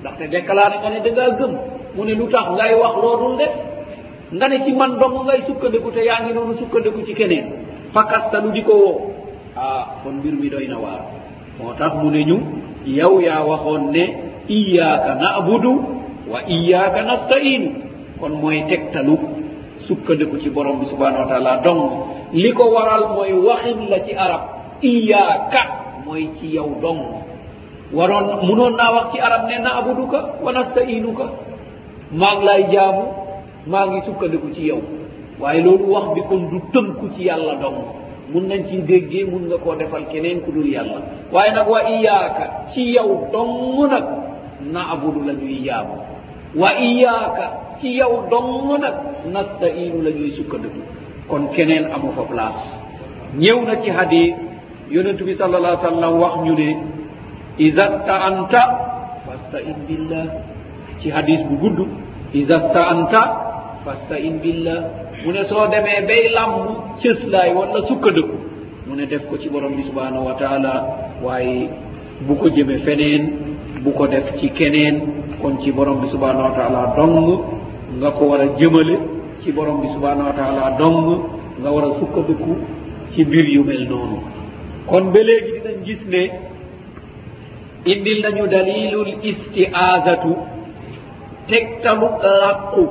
ndaxte déclaré nga ne da ngaa gëm mu ne lu tax ngay wax loodul def nga ne ci man dong ngay sukkandiku te yaa ngi noonu sukkandiku ci keneen fakastalu di ko woo ah kon mbir mi doy na waar moo tax mu ne ñu yow yaa waxoon ne iyaaka nabudu wa iyaaka nastainu kon mooy tegtalu sukkandiku ci borom bi subhanahu wa taala dong li ko waral mooy waxin la ci arab iyaaka mooy ci yow dong waroon munoon naa wax ci arab ne na abuduka wa nastainuka maa ngi lay jaamu maa ngi sukkandiku ci yow waaye loolu wax bi kon du tënku ci yàlla dong mun nañ ci déggee mun nga koo defal keneen ku dul yàlla waaye nag wa iyaaka ci yow dong nag na abudu la ñuy jaamu wa iyaaka ci yow dong nag nastainu la ñuy sukkandiku kon keneen amu fa place ñëw na ci hadith yonentu bi sallallahu alayhi wa sallam wax ñu ne ida staanta fastain billah ci hadis bu gudd ida staanta fastain billah mu ne soo demee bay làmb cëslaay wala sukkandiku mu ne def ko ci borom bi subhanahu wa taala waaye bu ko jëme feneen bu ko def ci keneen kon ci borom bi subhanahu wa taala dong nga ko war a jëmale ci borom bi subhanahu wa taala dong nga war a sukkandiku ci mbir yu mel noonu kon ba léegi dinañ gis ne indil nañu dalilul istiazatu tegtalu làqu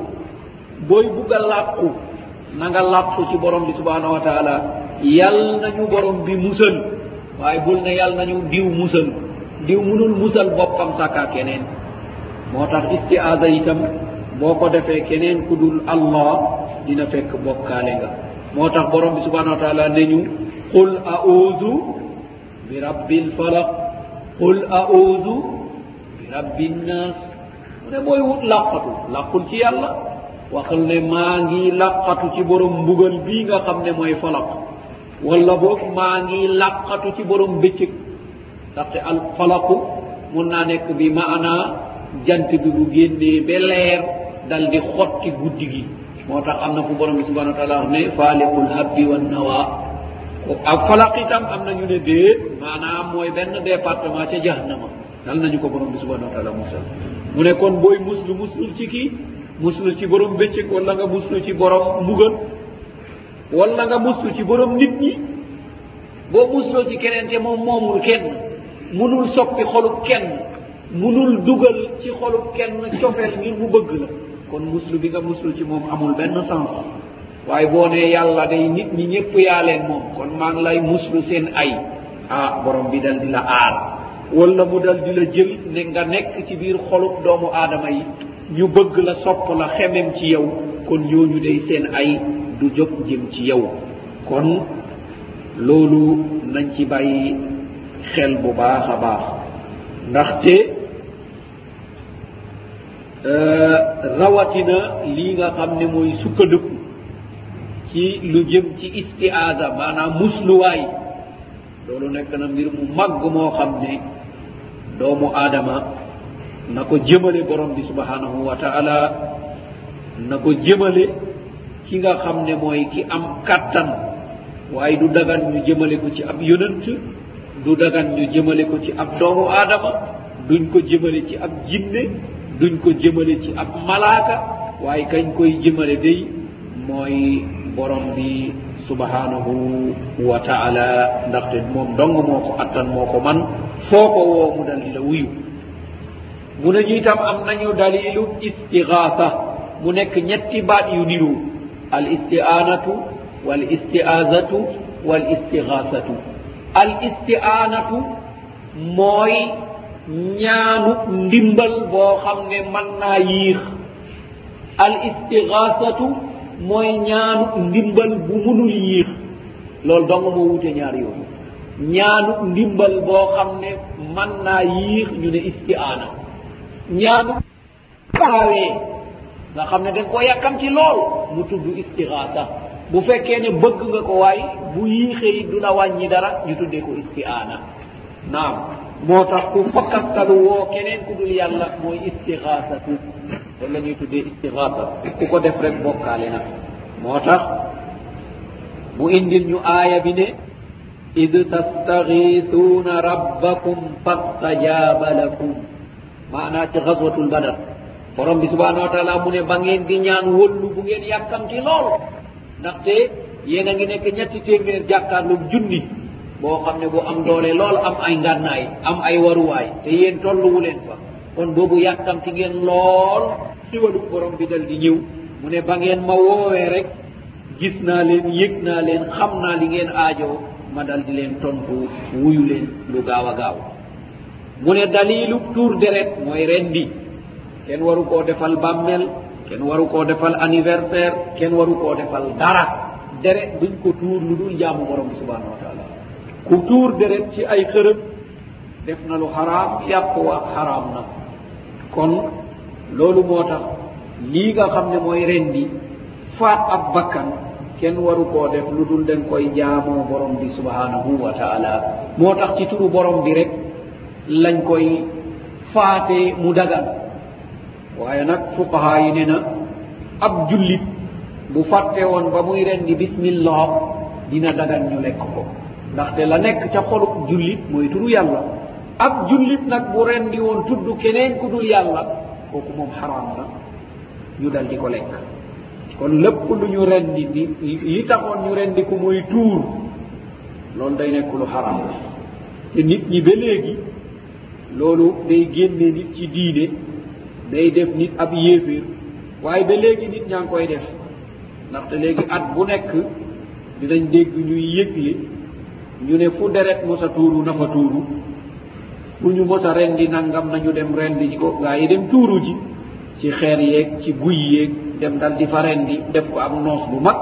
booy bugg a làqu na nga làqu ci borom bi subhanahu wa taala yal nañu borom bi musal waaye bul ne yal nañu diw musal diw munul musal boppam sàkkaa keneen moo tax istiaza itam boo ko defee keneen ku dul allah dina fekk bokkaale nga moo tax borom bi subhanahu wa taala ne ñu qul audu bi rabbil falaq qul audu bi rabbin nas mu ne booy wut làqatu làqul ci yàlla waxal ne maa ngi làqatu ci borom mbugal bii nga xam ne mooy falaq wala boog maa ngi làqatu ci borom bëccëg ndaxte al falaqu mun naa nekk bi maana jant bi bu génnee ba leer dal di xotti guddi gi moo tax am na fu borom bi subhanahu wa taala wax ne faaliqul habbi wan nawa ak falaq itam am na ñu ne déet maanaam mooy benn département ca jahannama nan nañu ko borom bi subhanahu wa taala musal mu ne kon booy muslu muslul ci kii muslu ci borom bëccëg wala nga muslu ci borom mbugal wala nga muslu ci borom nit ñi boo musloo ci keneen te moom moomul kenn munul soppi xolub kenn munul dugal ci xolub kenn cofeel ngir mu bëgg la kon muslu bi nga muslu ci moom amul benn sens waaye boo nee yàlla day nit ñi ñëpp yaa leen moom kon maa ngi lay muslu seen ay ah borom bi dal di la aar wala mu dal di la jël ne nga nekk ci biir xolub doomu aadama yi ñu bëgg la sopp la xemem ci yow kon ñooñu day seen ay du jóg jëm ci yow kon loolu nañ ci bàyyi xel bu baax a baax ndaxte rawatina lii nga xam ne mooy sukkandiku ci lu jëm ci istiaada maanaam musluwaay loolu nekk na mbir mu màgg moo xam ne doomu aadama na ko jëmale borom bi subhanahu wa taala na ko jëmale ki nga xam ne mooy ki am kàttan waaye du dagan ñu jëmale ko ci ab yonant du dagan ñu jëmale ko ci ab doomu aadama duñ ko jëmale ci ab jinne duñ ko jëmale ci ab malaaka waaye kañ koy jëmale day mooy borom bi subhanahu wa taala ndaxte moom dong moo ko attan moo ko man foo ko woo mu dal di la wuyu mu ne ñu itam am nañu dalilu istigaasa mu nekk ñetti baat yu niru al istiaanatu wal istiaazatu wal istigaasatu al istiaanatu mooy ñaanu ndimbal boo xam ne mën naa yiix al istigaasatu mooy ñaanu ndimbal bu munul yiix loolu dong moo wute ñaar yooyu ñaanu ndimbal boo xam ne mën naa yiix ñu ne istiaana ñaanu taxawee nga xam ne dañ koo yàkkam ci lool mu tudd istiraata bu fekkee ne bëgg nga ko waay bu yiixee it du la wàññi dara ñu tuddee ko istiaana naam moo tax ku fakkastalu woo keneen ku dul yàlla mooy istiraatatu loolu la ñuy tuddee istiraata ku ko def rek bokkaale na moo tax mu indil ñu aaya bi ne id tastagiisuuna rabbakum fastajaaba lakum maanaa ci xaswatul badar borom bi subhanahu wa taala mu ne ba ngeen di ñaan wëllu bu ngeen yàkkamti lool ndaxte yéen a ngi nekk ñetti téeméer jàkkaarlu junni boo xam ne bu am doole lool am ay ngànnaay am ay waruwaay te yéen tolluwu leen fa kon boobu yàkkamti ngeen lool xiwalu borom bi dal di ñëw mu ne ba ngeen ma woowee rek gis naa leen yëg naa leen xam naa li ngeen aajoo ma dal di leen tontu wuyu leen lu gaaw a gaaw mu ne dalilu tuur deret mooy rendi kenn waru koo defal bàmmeel kenn waru koo defal anniversaire kenn waru koo defal dara deret duñ ko tuur lu dul jaamu borom bi subhanahu wa taala ku tuur deret ci ay xërëm def na lu xaraam yàpp wa xaraam na kon loolu moo tax lii nga xam ne mooy rendi faat ab bakkan kenn waru koo def lu dul den koy jaamoo borom bi subhanahu wa taala moo tax ci turu borom bi rek lañ koy faate mu dagan waaye nag fuqaha yi ne na ab jullit bu fàtte woon ba muy rendi bismillah dina dagan ñu lekk ko ndaxte la nekk ca xolub jullit mooy turu yàlla ab jullit nag bu rendi woon tudd keneen ku dul yàlla kooku moom xaraam na ñu dal di ko lekk kon lépp lu ñu rendi ni li taxoon ñu rendi ko mooy tuur loolu day nekk lu xaraam la te nit ñi ba léegi loolu day génne nit ci diine day def nit ab yéeféer waaye ba léegi nit ñaa ngi koy def ndaxte léegi at bu nekk dinañ dégg ñuy yëgle ñu ne fu deret mos a tuuru na fa tuuru fu ñu mos a rendi nangam nañu dem rendi ji ko gaa yi dem tuuru ji ci xeer yeeg ci guy yeeg dem dal di fa rendi def ko am noos bu mag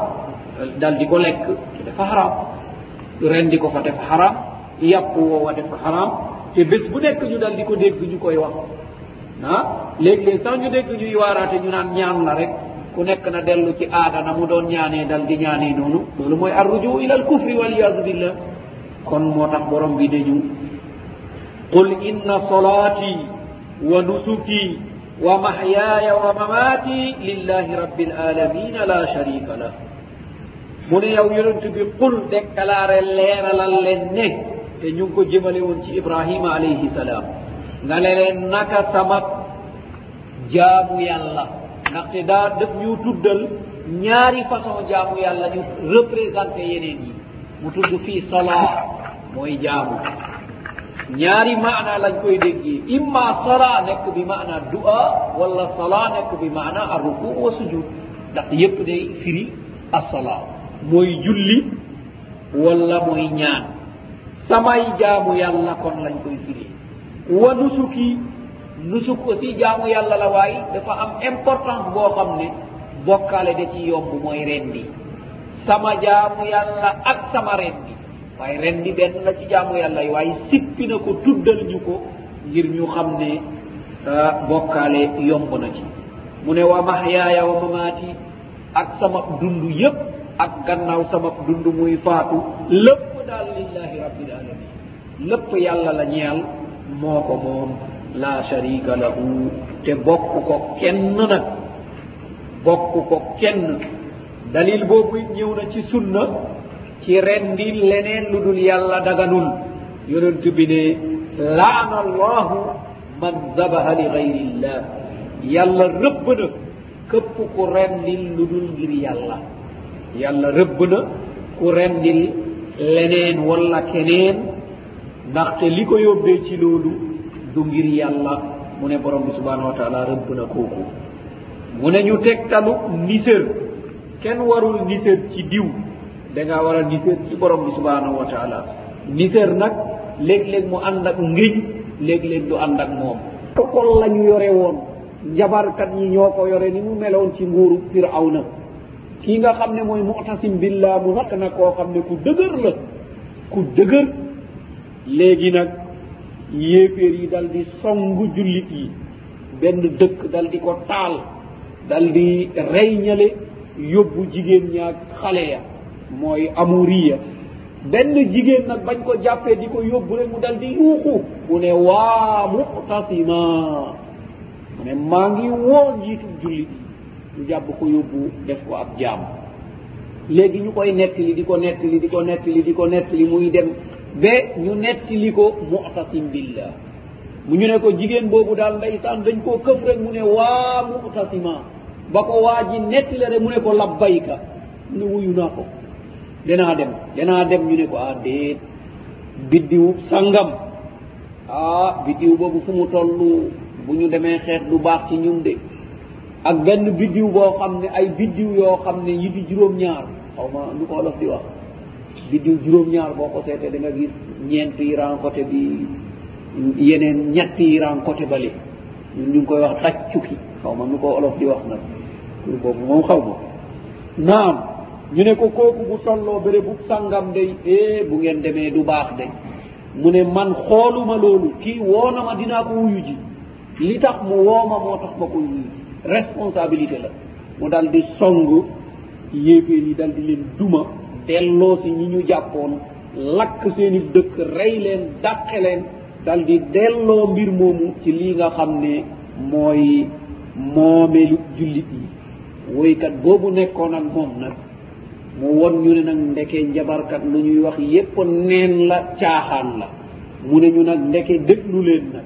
dal di ko lekk te dafa xaraam rendi ko fa dafa xaraam yàpp woowa dafa xaraam te bés bu nekk ñu dal di ko dégg ñu koy wax ah léeg-léeg sax ñu dégg ñuy waaraate ñu naan ñaan la rek ku nekk na dellu ci aada na mu doon ñaanee dal di ñaanee noonu loolu mooy arruju ila al kufri waliyadu billah kon moo tax borom bi dañu qul inna solaati wa nusuki wa mahyaaya wa mamaati lillahi rabbil alamina la sharika lah mu ne yow yonent bi qul déclaré leeralal leen ne te ñu ngi ko jëmale woon ci ibrahima alayhi salaam nga ne leen naka sama jaamu yàlla ndaxte daa daf ñu tuddal ñaari façon jaamu yàlla ñu représenté yeneen yi mu tudd fii salaa mooy jaamu ñaari maana lañ koy déggee imma salaa nekk bi maana du'a wala salaa nekk bi maana arruku wa sujud ndax yépp day firi assalaa mooy julli wala mooy ñaan samay jaamu yàlla kon lañ koy firi wa nusuki nusuk aussi jaamu yàlla la waaye dafa am importance boo xam ne bokkaale da ci yomb mooy rendi sama jaamu yàlla ak sama rendi waaye rendi benn la ci jaamu yàlla yi waaye sippi na ko tuddal ñu ko ngir ñu xam ne bokkaale yomb na ci mu ne wa mahyaaya wa mamaati ak sama dund yépp ak gannaaw sama dund muy faatu lépp daal lillahi rabbil alamin lépp yàlla la ñeel moo ko moom la sharika lahu te bokk ko kenn nag bokk ko kenn dalil boobu ñëw na ci sunna ci rendi leneen lu dul yàlla daganul yonent bi ne laana allahu man zabaha li gayrillah yàlla rëbb na këpp ku rendil lu dul ngir yàlla yàlla rëbb na ku rendil leneen wala keneen ndaxte li ko yóbbee ci loolu du ngir yàlla mu ne borom bi subhanahu wa taala rëbb na kooku mu ne ñu tegtalu nisër kenn warul nisër ci diw da ngaa war a niseer ci borom bi subhanahu wa taala niseer nag léeg-léeg mu ànd ak ngiñ léeg-léeg du ànd ak moom tokol la ñu yore woon njabarkat ñi ñoo ko yore ni mu meloon ci nguuru firawna kii nga xam ne mooy mu'tasim billah mu nekk na koo xam ne ku dëgër la ku dëgër léegi nag yéeféer yi dal di songu jullit yi benn dëkk dal di ko taal dal di rey ñale yóbbu jigéen ñaag xale ya mooy amuriya benn jigéen nag bañ ko jàppee di ko yóbbu rek mu dal di yuuxu mu ne waa muqtasima mu ne maa ngi woo njiitu jullit yi ñu jàpp ko yóbbu def ko ab jaam léegi ñu koy nettali di ko nettali di ko nettali di ko nettali muy dem ba ñu nettili ko mu'tasim billah mu ñu ne ko jigéen boobu daal ndeysaan dañ koo këf rek mu ne waa mu'tasima ba ko waa ji nettile rek mu ne ko labbayka mu ne wuyu naa ko danaa dem danaa dem ñu ne ko ah déet biddiw sangam ah biddiw boobu fu mu toll bu ñu demee xeex du baax ci ñun de ak benn biddiw boo xam ne ay biddiw yoo xam ne yi di juróom-ñaar xaw ma lu ko olof di wax biddiw juróom-ñaar boo ko seetee da nga gis ñeent yi ran côté bi yeneen ñett yi ran côté bale ñun ñu ngi koy wax taj cukki xaw ma nu ko olof di wax nag tur boobu moom xaw ma naam ñu ne ko kooku bu tolloo béré bu sàngam day ee bu ngeen demee du baax day mu ne man xooluma loolu kii woo na ma dinaa ko wuyu ji li tax mu wooma moo tax ma ko yii responsabilité la mu dal di song yéeféer yi dal di leen duma delloo si ñi ñu jàppoon lakk seeni dëkk rey leen dàqe leen dal di delloo mbir moomu ci lii nga xam ne mooy moomeelu jullit yi woykat boobu nekkoon ak moom nag mu won ñu ne nag ndeke njabarkat lu ñuy wax yépp neen la caaxaan la mu ne ñu nag ndeke déglu leen nag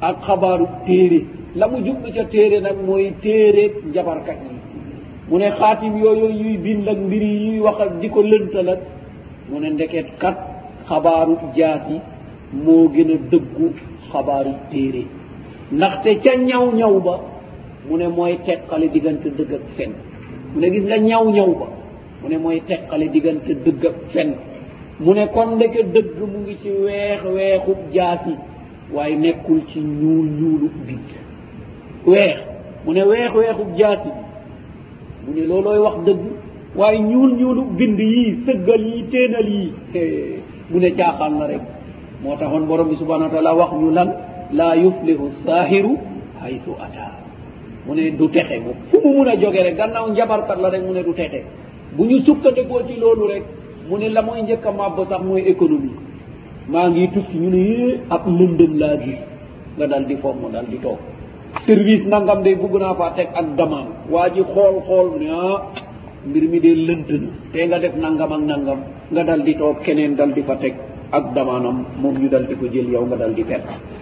ak xabaaru téere la mu jublu ca téere nag mooy téere njabarkat yi mu ne xaatim yooyu yuy bind ak mbir yi yuy wax ak di ko lëntal ak mu ne ndeket kat xabaaru jaas yi moo gën a dëggu xabaaru téere ndaxte ca ñaw ñaw ba mu ne mooy teqale diggante dëgg ak fen mu ne gis nga ñaw ñaw ba mu ne mooy teqale diggante dëgg ak fen mu ne kon ndeke dëgg mu ngi ci weex weexub jaasi waaye nekkul ci ñuul ñuulub biir weex mu ne weex weexub jaasi bi mu ne loolooy wax dëgg waaye ñuul ñuulu bind yii sëggal yi téenal yi mu ne caaxaan la rek moo taxoon borom bi subhanahu wa taala wax ñu lan laa yuflihu saahiru haytu ataa mu ne du texe mu fu mu mun a joge rek gannaaw njabarkat la rek mu ne du texe bu ñu sukkandikoo ci loolu rek mu ne la mooy njëkk a màbb sax mooy économie maa ngi tukki ñu ne yée ab lëndëm laa gis nga dal di fomm dal di toog service nangam de bugg naa faa teg ak gamaan waa ji xool xool ne ah mbir mi dee lënt na te nga def nangam ak nangam nga dal di toog keneen dal di fa teg ak damaanam moom ñu dal di ko jël yow nga dal di perte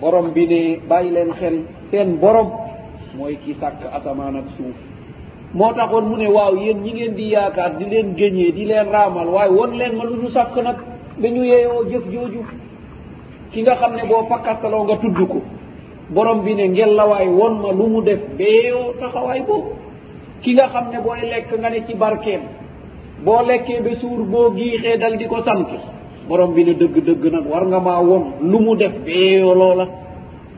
borom bi ne bàyyi leen xel seen borom mooy ki sàkk asamaan ak suuf moo taxoon mu ne waaw yéen ñi ngeen di yaakaar di leen géñee di leen raamal waaye won leen ma lu ñu sàkk nag dañu yeeyoo jëf jooju ki nga xam ne boo fakkastaloo nga tudd ko borom bi ne ngel la waay won ma lu mu def beeyoo taxawaay boobu ki nga xam ne booy lekk nga ne ci barkeem boo lekkee ba suur boo giixee dal di ko sant borom bi ne dëgg dëgg nag war nga maa won lu mu def beeyoo loola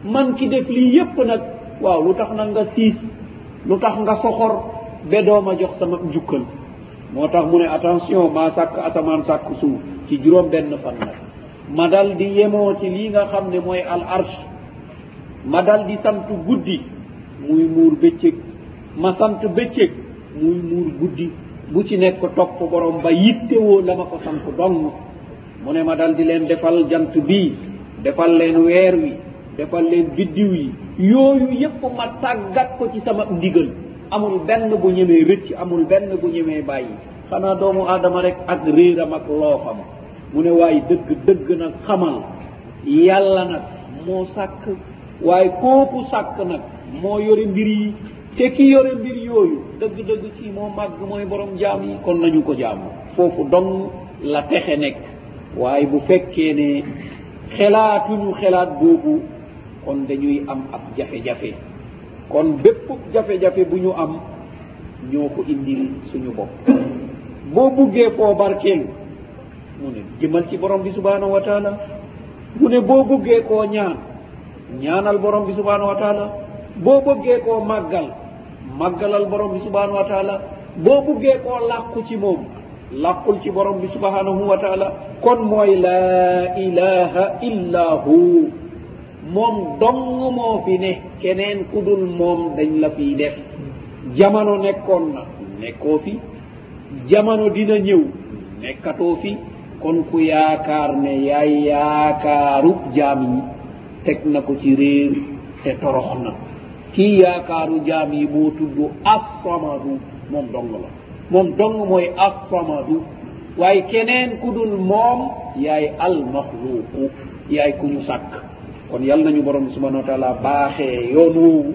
man ki def lii yépp nag waaw lu tax nag nga siis lu tax nga soxor be dooma jox sama njukkal moo tax mu ne attention maa sàkk asamaan sàkk suuf ci juróom benn fan nag ma dal di yemoo ci lii nga xam ne mooy al arsh ma dal di sant guddi muy muur bëccëg ma sant bëccëg muy muur guddi bu ci nekk topp borom ba yittewoo la ma ko sant dong mu ne ma dal di leen defal jant bii defal leen weer wi defal leen biddiw yi yooyu yépp ma tàggat ko ci sama ndigal amul benn bu ñemee rëcc amul benn bu ñemee bàyyi xanaa doomu aadama rek ak réeram ak loofam mu ne waaye dëgg dëgg nag xamal yàlla nag moo sàkk waaye kooku sàkk nag moo yore mbir yi te ki yore mbir yooyu dëgg-dëgg ci moo màgg mooy borom jaam yi kon nañu ko jaamu foofu dong la texe nekk waaye bu fekkee ne xelaatuñu xelaat boobu kon dañuy am ab jafe-jafe kon bépp jafe-jafe bu ñu am ñoo ko indil suñu bopp boo buggee foo barkeelu mu ne jëmal ci borom bi subhanahu wa taala mu ne boo buggee koo ñaan ñaanal borom bi subhanahu wa taala boo bëggee koo màggal màggalal borom bi subhanahu wa taala boo bëggee koo làqu ci moom làqul ci borom bi subhanahu wa taala kon mooy laa ilaha illa hu moom dong moo fi ne keneen ku dul moom dañ la fiy def jamono nekkoon na nekkoo fi jamono dina ñëw nekkatoo fi kon ku yaakaar ne yaay yaakaarub jaam yi teg na ko ci réer te torox na kii yaakaaru jaam yi moo tudd assamadu moom dong la moom dong mooy assamadu waaye keneen ku dul moom yaay almaxluuqu yaay ku ñu sàkk kon yàlla nañu borom subhanahu wa taala baaxee yoon woowu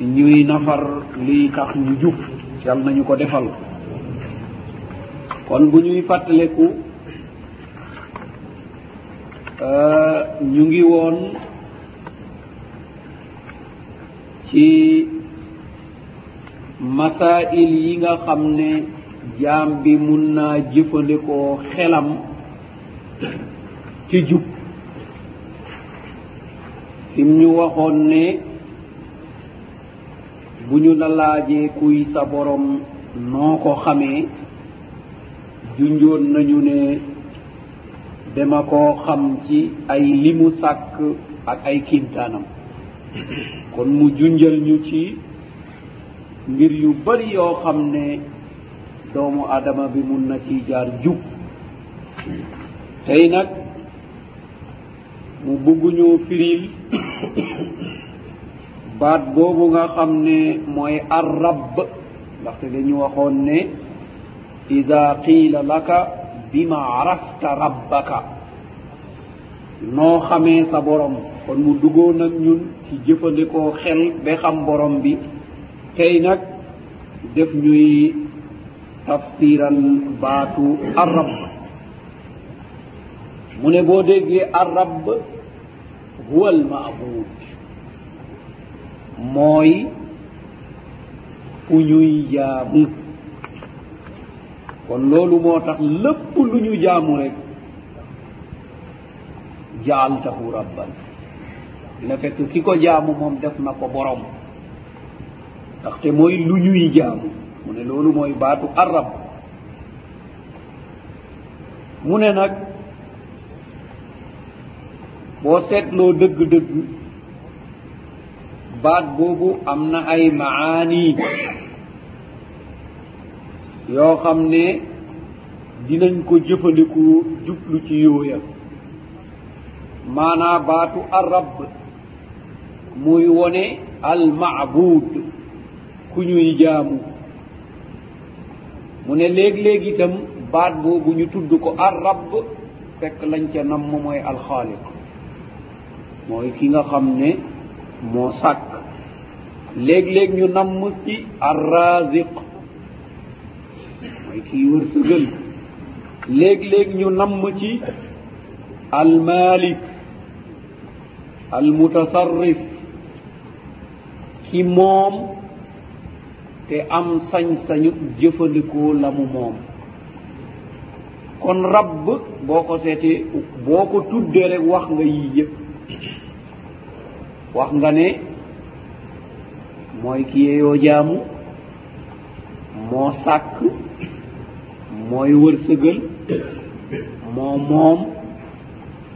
ñuy nafar liy tax ñu jub yàlla nañu ko defal kon bu ñuy fàttaleku euh, ñu ngi woon ci masail yi nga xam ne jaam bi mun naa jëfandikoo xelam ci jub im ñu waxoon ne bu ñu la laajee kuy sa borom noo ko xamee junjoon nañu ne dama koo xam ci ay li mu sàkk ak ay kiimtaanam kon mu junjal ñu ci mbir yu bari yoo xam ne doomu adama bi mun na ci jaar jub tey nag mu bëgg ñoo firil baat boobu nga xam ne mooy ar rabb ndaxte dañu waxoon ne ida qiila laka bima arafta rabbaka noo xamee sa borom kon mu duggoon ak ñun ci jëfandikoo xel ba xam borom bi tey nag def ñuy tafsiral baatu arab mu ne boo déggee arab huwa al maabud mooy ku ñuy jaamu kon loolu moo tax lépp lu ñu jaamu rek jaaltahu rabban dina fekk ki ko jaamu moom def na ko borom ndaxte mooy lu ñuy jaamu mu ne loolu mooy baatu arab mu ne nag boo seetloo dëgg-dëgg baat boobu am na ay maani yoo xam ne dinañ ko jëfandikoo jublu ci yooya maanaa baatu arab muy wone al maabud ku ñuy jaamu mu ne léeg-léeg itam baat boobu ñu tudd ko ar rabb fekk lañ ca nam ma mooy alxaaliq mooy ki nga xam ne moo sàkk léeg-léeg ñu namm ci arraziq mooy kii wërsëgal léeg-léeg ñu namm ci almalik al mutasarrif ki moom te am sañ-sañu jëfandikoo la mu moom kon rabb boo ko seetee boo ko tuddee rek wax nga yii yëpp wax nga ne mooy ki yeeyoo jaamu moo sàkk mooy wërsëgal moo moom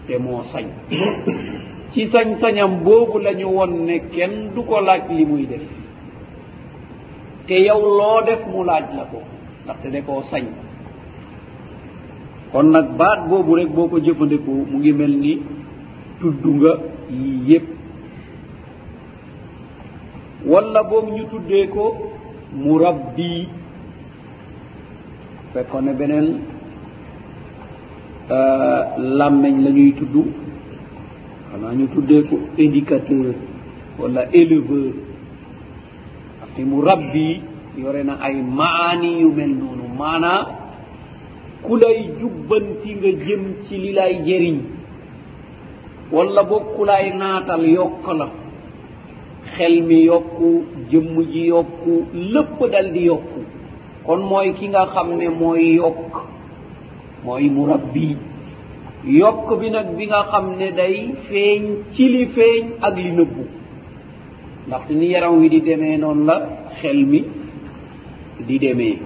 te moo sañ ci sañ-sañam boobu la ñu won ne kenn du ko laaj li muy def te yow loo def mu laaj la ko ndaxte da koo sañ kon nag baat boobu rek boo ko jëfandikoo mu ngi mel ni tudd nga yii yépp walla boog ñu tuddee ko murabbi fekkoon ne beneen euh, làmmeñ la ñuy tudd xanaa ñu tuddee ko éducateur wala éleveur parce que mu rabbi yore na ay maani yu mel noonu maanaa ku lay jubbanti nga jëm ci li lay jëriñ wala boog ku lay naatal yokk la xel mi yokku jëmm ji yokku lépp dal di yokku kon mooy ki nga xam ne mooy yokk mooy murabbi yokk bi nag bi nga xam ne day feeñ ci li feeñ ak li nëbbu ndaxte ni yaram wi di demee noonu la xel mi di demee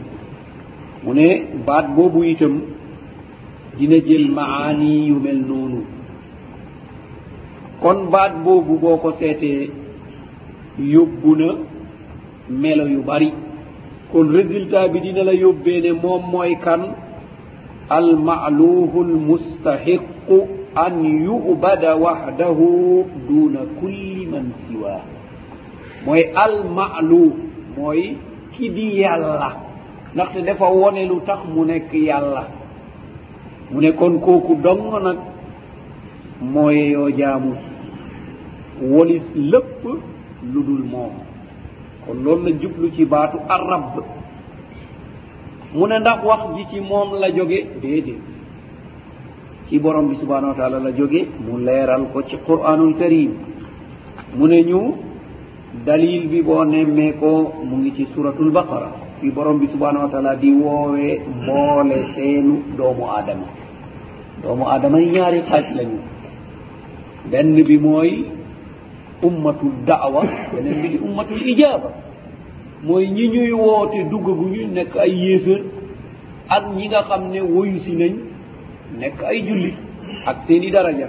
mu ne baat boobu itam dina jël maani yu mel noonu kon baat boobu boo ko seetee yóbbu na melo yu bari kon résultat bi dina la yóbbee ne moom mooy kan almaaluhu almustahiqu an yubada waxdahu duna kulli man siwa mooy almaalu mooy ki di yàlla ndaxte dafa wone lu tax mu nekk yàlla mu ne kon kooku dong nag moo yeyoo jaamu wolis lépp lu dul moom kon loolu la jublu ci baatu arab mu ne ndax wax ji ci moom la jóge déedéet ci borom bi subhanahu wa taala la jóge mu leeral ko ci quranul karim mu ne ñu dalil bi boo nemmee ko mu ngi ci suratul baqara fi borom bi subhanahu wa taala di woowee mboole seenu doomu aadama doomu aadama yi ñaari xaaj lañu benn bi mooy ummatu daawa beneen bi di ummatul ijaaba mooy ñi ñuy woote dugg gu ñu nekk ay yéefër ak ñi nga xam ne woyu si nañ nekk ay jullit ak seeni daraja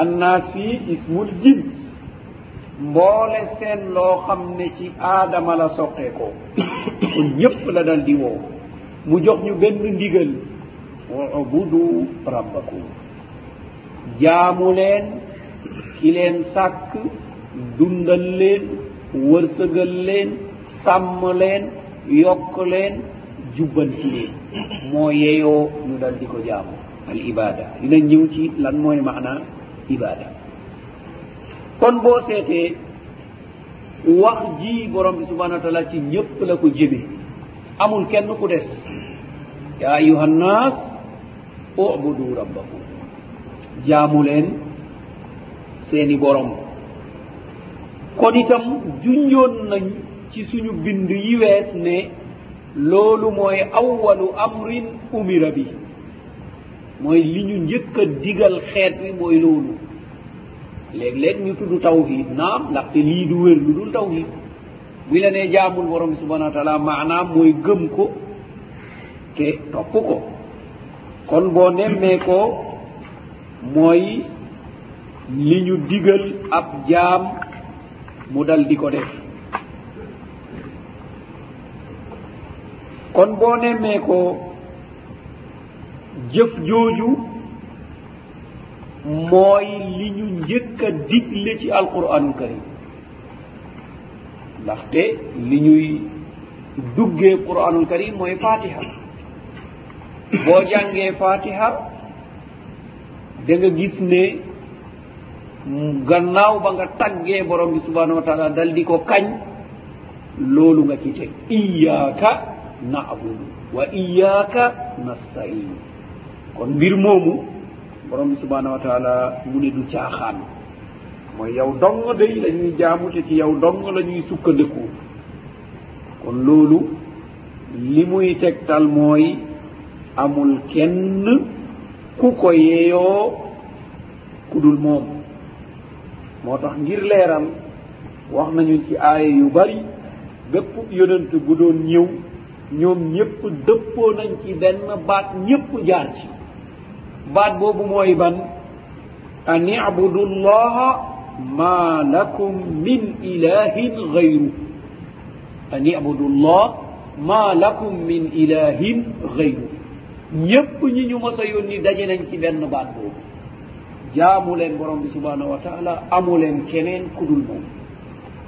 annaasi ismul jin mboole seen loo xam ne ci aadama la soqee ko kon ñëpp la dal di woo mu jox ñu benn ndigal wa ubudu rabbakum jaamu leen ki leen sàkk dundal leen wërsëgal leen sàmm leen yokk leen jubbanti leen moo yeyoo ñu dal di ko jaamu al ibada dina ñëw ci lan mooy maana ibada kon boo seetee wax ji borom bi subhana wa taala ci ñëpp la ko jëme amul kenn ku des ya ayuha nnas ubudu rabbakum jaamu leen seeni borom kon itam junjoon nañ ci suñu bind yi wees ne loolu mooy awalu amrin umira bi mooy li ñu njëkk a digal xeet wi mooy loolu léeg-léeg ñu tudd tawhid naam ndaxte lii du wér lu dul tawhid bu la nee jaamul borom subhanahu wa taala maanaam mooy gëm ko te topp ko kon boo nemmee ko mooy li ñu digal ab jaam mu dal di ko def kon boo nemmee ko jëf jooju mooy li ñu njëkk a digle ci alquranu karim ndaxte li ñuy duggee quranul karim mooy fatiha boo jàngee fatiha da nga gis ne gannaaw ba nga taggee borom bi subhanahu wa taala dal di ko kañ loolu nga ci teg iyaaka naabudu wa iyaaka nastain kon mbir moomu borom bi subhanahu wa taala mu ne du caaxaan mooy yow dong day la ñuy jaamu te ci yow dong la ñuy sukkandiku kon loolu li muy tegtal mooy amul kenn ku ko yeeyoo ku dul moom moo tax ngir leeral wax nañu ci aaya yu bari bépp yonent bu doon ñëw ñoom ñépp dëppoo nañ ci benn baat ñépp jaar ci baat boobu mooy ban an ibudu llaha ma lakum min ilahin gayru an ibudu llah ma lakum min ilahin gayru ñépp ñi ñu mos a yónni daje nañ ci benn baat boobu jaamu leen borom bi subhanahu wa taala amu leen keneen ku dul moom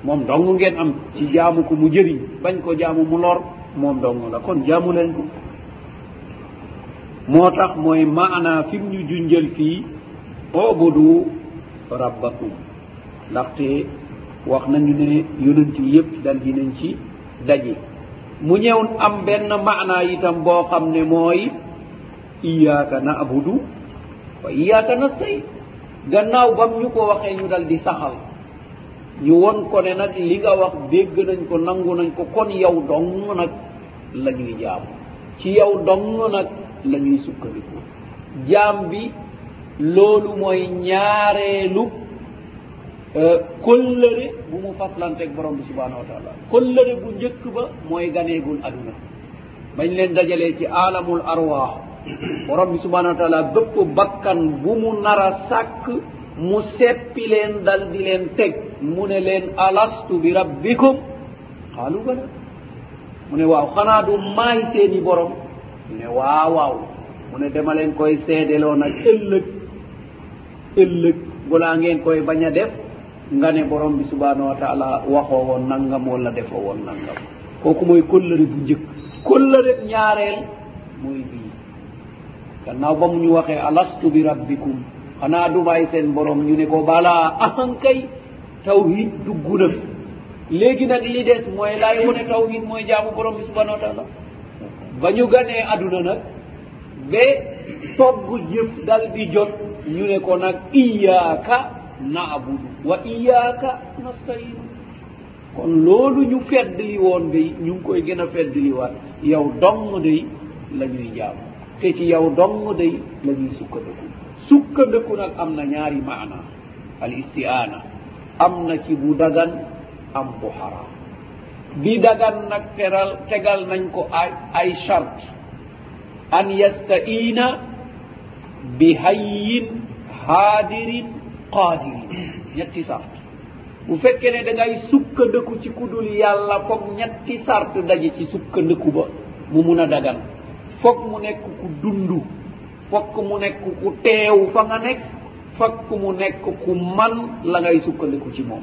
moom dong ngeen am ci jaamu ko mu jëriñ bañ ko jaamu mu lor moom dong la kon jaamu leen ko moo tax mooy maana fi mu ñu junjal fii obudu rabbakum ndaxte wax nañu ne yonent yi yëpp dal dinañ ci daje mu ñëw am benn maana itam boo xam ne mooy iyaaka na abudu wa iyaaka na sëy gannaaw bam ñu ko waxee ñu dal di saxal ñu won ko ne nag li nga wax dégg nañ ko nangu nañ ko kon yow dong nag la ñuy jaam ci yow dong nag la ñuy sukkandiku jaam bi loolu mooy ñaareelu euh, kollëre bu mu faslanteeg borom bi subhanahu wa taala kollëre bu njëkk ba mooy ganeegul aduna bañ leen dajalee ci aalamul arwaax borom bi subhanahu wa taala bépp bakkan bu mu nar a sàkk mu seppi leen dal di leen teg mu ne leen alastu bi rabbikum xaalu bala mu ne waaw xanaa du maay seeni borom mu ne waaw waaw mu ne dama leen koy seedeloo nag ëllëg ëllëg balaa ngeen koy bañ a def nga ne borom bi subhanahu wa taala waxoo woon nangam wala defoo woon nangam kooku mooy kóllëre bu njëkk kóllëre ñaareel mooy bii gannaaw ba mu ñu waxee alastu bi rabbikum xanaa du bàyyi seen borom ñu ne ko balaa ahankay tawhid dugg na fi léegi nag li des mooy laay wone tawhid mooy jaamu borom bi subhanahu wa taala ba ñu ganee aduna nag ba togg jëf dal di jot ñu ne ko nag iyaaka naabudu wa iyaaka nastain kon loolu ñu feddli woon day ñu ngi koy gën a feddliwaat yow dong day la ñuy jaam te ci yow dong day la ñuy sukkandiku sukkandiku nag am na ñaari maana al istiaana am na ci bu dagan am bu xaraam bi dagan nag teral tegal nañ ko ay ay charte an yastaina bi hayyin haadirin qaadirin ñetti sart bu fekkee ne da ngay sukkandiku ci kudul yàlla foog ñetti sart daje ci sukkandiku ba mu mun a dagan foog mu nekk ku dund fokk mu nekk ku teew fa nga nekk fokk mu nekk ku man la ngay sukkandiku ci moom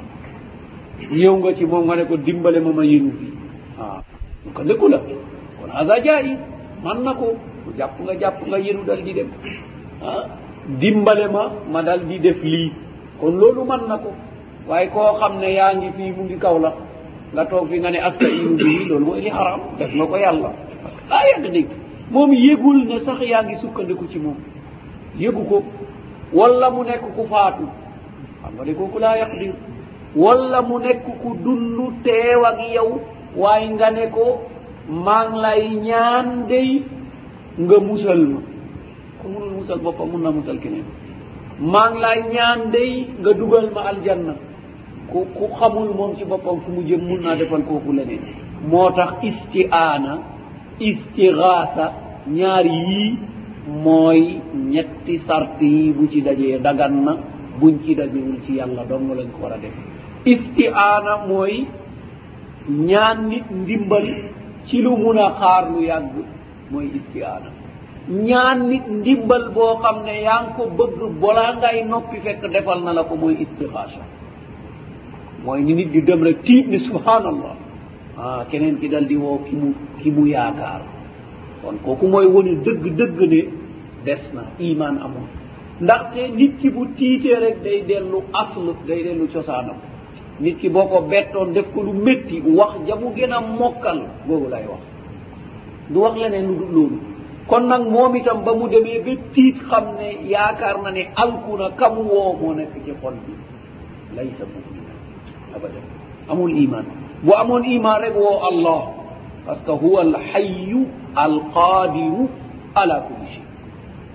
ñëw nga ci moom nga ne ko dimbale ma ma yënu fii waaw sukkandiku la kon haza jaayi man na ko ku jàpp nga jàpp nga yenu dal di dem ah dimbale ma ma dal di def lii kon loolu man na ko waaye koo xam ne yaa ngi fii mu ngi kaw la nga toog fi nga ne astainu bii loolu mooy li xaram def nga ko yàlla parce que daa yàgg dégg moom yëgul ne sax yaa ngi sukkandiku ci moom yëgu ko wala mu nekk ku faatu xam nga ne kooku laa yaqdir wala mu nekk ku dund teew ak yow waaye nga ne ko maa ngi lay ñaan day nga musal ma ku munul musal boppam mun na musal keneen maa ngi lay ñaan day nga dugal ma aljanna ku ku xamul moom ci boppam fu mu jëm mun naa defal kooku leneen moo tax istiaana istigaasa ñaar yii mooy ñetti sart yi bu ci dajee dagan na buñ ci dajewul ci yàlla dong lañ ko war a def istiaana mooy ñaan nit ndimbal ci lu mun a xaar lu yàgg mooy istiaana ñaan nit ndimbal boo xam ne yaa ngi ko bëgg bolaa ngay noppi fekk defal na la ko mooy istixaasa mooy ni nit di dem rek tiit ni subhanallah ah keneen ki dal di woo ki mu ki mu yaakaar kon kooku mooy woni dëgg dëgg ne des na iman amul ndaxte nit ki bu tiitee rek day dellu aslu day dellu cosaanam nit ki boo ko bettoon def ko lu métti wax ja mu gën a mokkal boobu lay wax du wax leneen lu dul loolu kon nag moom itam ba mu demee ba tiit xam ne yaakaar na ne alku na kamu woo moo nekk ci xol bi laysa mumina abadan amul iman bu amoon iman rek woo allah parce que huwa alxayu alqadiru ala kulli shay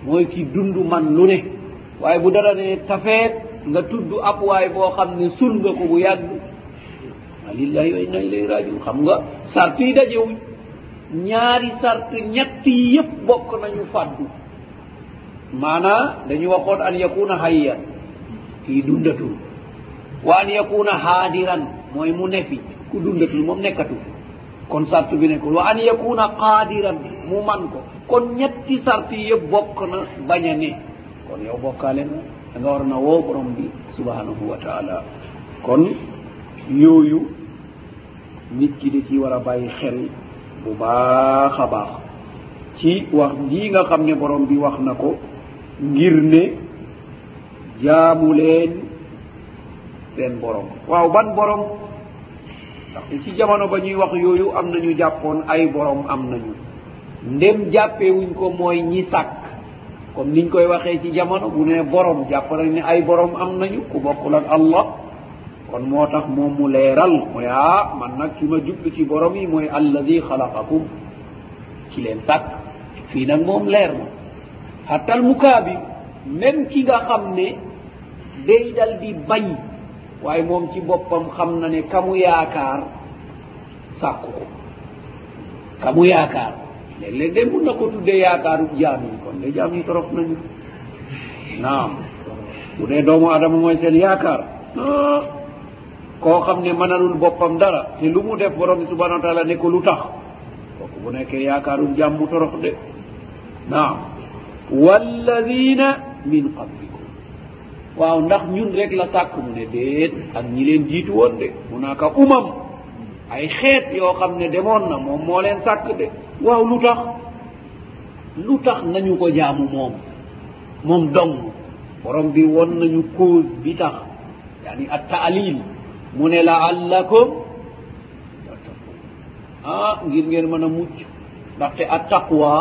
mooy ki dund man lu ne waaye bu dara ne tafeet nga tudd ab waay boo xam ne sul nga ko bu yàgg wa lillahi wa inna ilayhi rajiun xam nga sart yi dajewuñ ñaari sart ñett yi yëpp bokk nañu fàddu maanaa dañu waxoon an yakuna hayyan kii dundatul wa an yakuna haadiran mooy mu nefi ku dundatul moom nekkatul kon sart bi nekkul wa an yakuna qadiran mu man ko kon ñetti sart yi yëpp bokk na bañ a ne kon yow bokkaale na da nga war na woo borom bi subhanahu wa taala kon yooyu nit ki da ci war a bàyyi xel bu baax a baax ci wax jii nga xam ne borom bi wax na ko ngir ne jaamu leen seen borom waaw ban borom ndaxte ci jamono ba ñuy wax yooyu am nañu jàppoon ay borom am nañu ndem jàppewuñ ko mooy ñi sàkk comme niñ koy waxee ci jamono bu ne borom jàpp nañ ne ay borom am nañu ku bokkul ak allah kon moo tax moom mu leeral mu ne ah man nag ki ma jublu ci borom yi mooy alladi xalaqakum ki leen sàkk fii nag moom leer na xatal mukaabi même ki nga xam ne day dal di bañ waaye moom ci boppam xam na ne kamu yaakaar sàkku ko kamu yaakaar léeg-léeg de mun na ko tuddee yaakaaru jaam yi kon de jaam yi trop nañu naam bu dee doomu adama mooy seen yaakaar ah, koo xam ne mënalul boppam dara te lu mu def borom bi subhanahu wa taala ne ko lu tax kooku bu nekkee yaakaaru jaam mu torox de naam walladina min qablikum waaw ndax ñun rek la sàkk mu ne déet ak ñi leen jiitu woon de mu naa ka umam ay xeet yoo xam ne demoon na moom moo leen sàkk de waaw lu tax lu tax nañu ko jaamu moom moom dong borom bi won nañu cause bi tax yaani at taalil mu ne laallakum ah ngir ngeen mën a mucc ndaxte at taqwa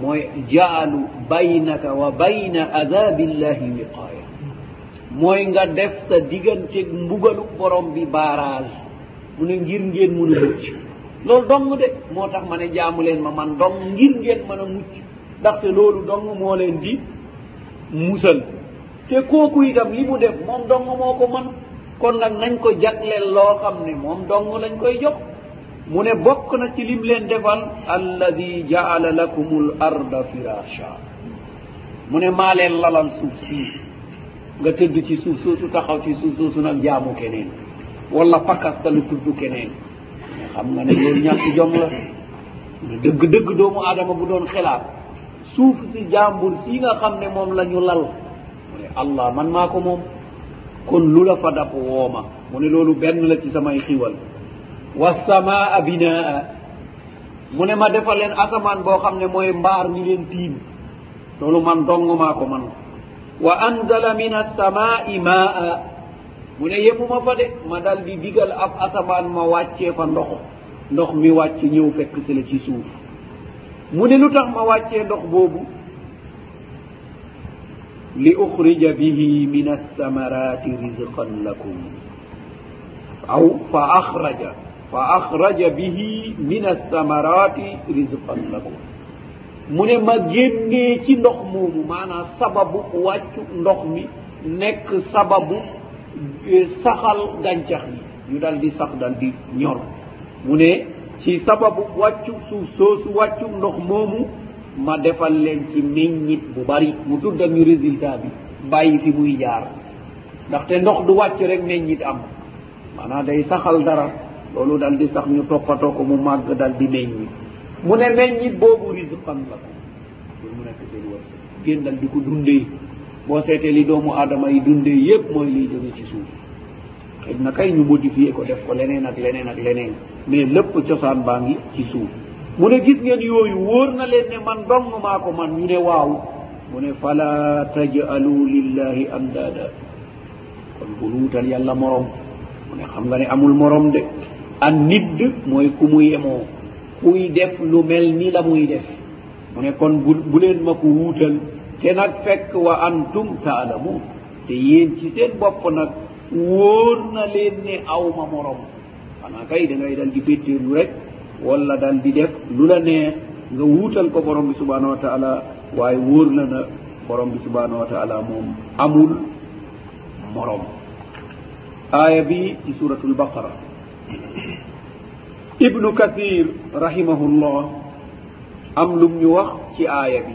mooy jaalu baynaka wa bayna azabillahi wiqaaya mooy nga def sa diggante mbugalu borom bi barrage mu ne ngir ngeen mën a mucc loolu dong de moo tax ma ne jaamu leen ma man dong ngir ngeen mën a mucc ndaxte loolu dong moo leen di musal te kooku itam li mu def moom dong moo ko mën kon nag nañ ko jagleel loo xam ne moom dong lañ koy jox mu ne bokk na ci lim leen defal alladi jaala lakum l arda firasha mu ne maa leen lalal suuf sii nga tëdd ci suuf soosu taxaw ci suuf soosu nag jaamu keneen wala pakasta lu tudd keneen xam nga ne loolu ñàkk jom la dëgg dëgg doomu aadama bu doon xelaat suuf si jàmbur si nga xam ne moom la ñu lal mu ne allah man maa ko moom kon lu la fa dab wooma mu ne loolu benn la ci samay xiwal wasamaa binaa mu ne ma defal leen asamaan boo xam ne mooy mbaar mi leen tiim loolu man dong maa ko man wa anzala min asamaai maa mu ne yemuma fa de ma dal di digal ab asamaan ma wàccee fa ndoxo ndox mi wàcc ñëw fekk si la ci suuf mu ne lu tax ma wàccee ndox boobu li uxrija bihi min alsamarati rizqan lakum aw fa axraja fa axraja bihi min alsamarati rizqan lakum mu ne ma génnee ci ndox moomu maanaam sababu wàccu ndox mi nekk sababu saxal gàncax yi ñu dal di sax dal di ñor mu ne ci sababu wàccu suuf soosu wàccu ndox moomu ma defal leen ci meññit bu bari mu tuddal ñu résultat bi bàyyi fi muy jaar ndaxte ndox du wàcc rek meññit am maanaam day saxal dara loolu dal di sax ñu toppatoo ko mu màgg dal di meññi mu ne meññit boobu risqan la ko pour mu nekk seen wërs ngeen dal di ko dundee boo seetee li doomu aadama yi dundee yépp mooy liy jóge ci suuf xëy na kay ñu modifié ko def ko leneen ak leneen ak leneen mais lépp cosaan baa ngi ci suuf mu ne gis ngeen yooyu wóor na leen ne man dong maa ko man ñu ne waaw mu ne fala tajalu lillahi amdada kon bu luutal yàlla morom mu ne xam nga ne amul morom de an nidd mooy ku mu yemoo kuy def lu mel ni la muy def mu ne kon bu bu leen ma ko wuutal te nag fekk wa antum taalamuun te yéen ci seen bopp nag wóor na leen ne aw ma morom xanaa kay da ngay dal di féttéerlu rek wala dal di def lu la neex nga wuutal ko borom bi subhanahu wa taala waaye wóor na na borom bi subhanahu wa taala moom amul morom aaya bi ci suratul baqara ibnu kathir rahimahullah am lum ñu wax ci aaya bi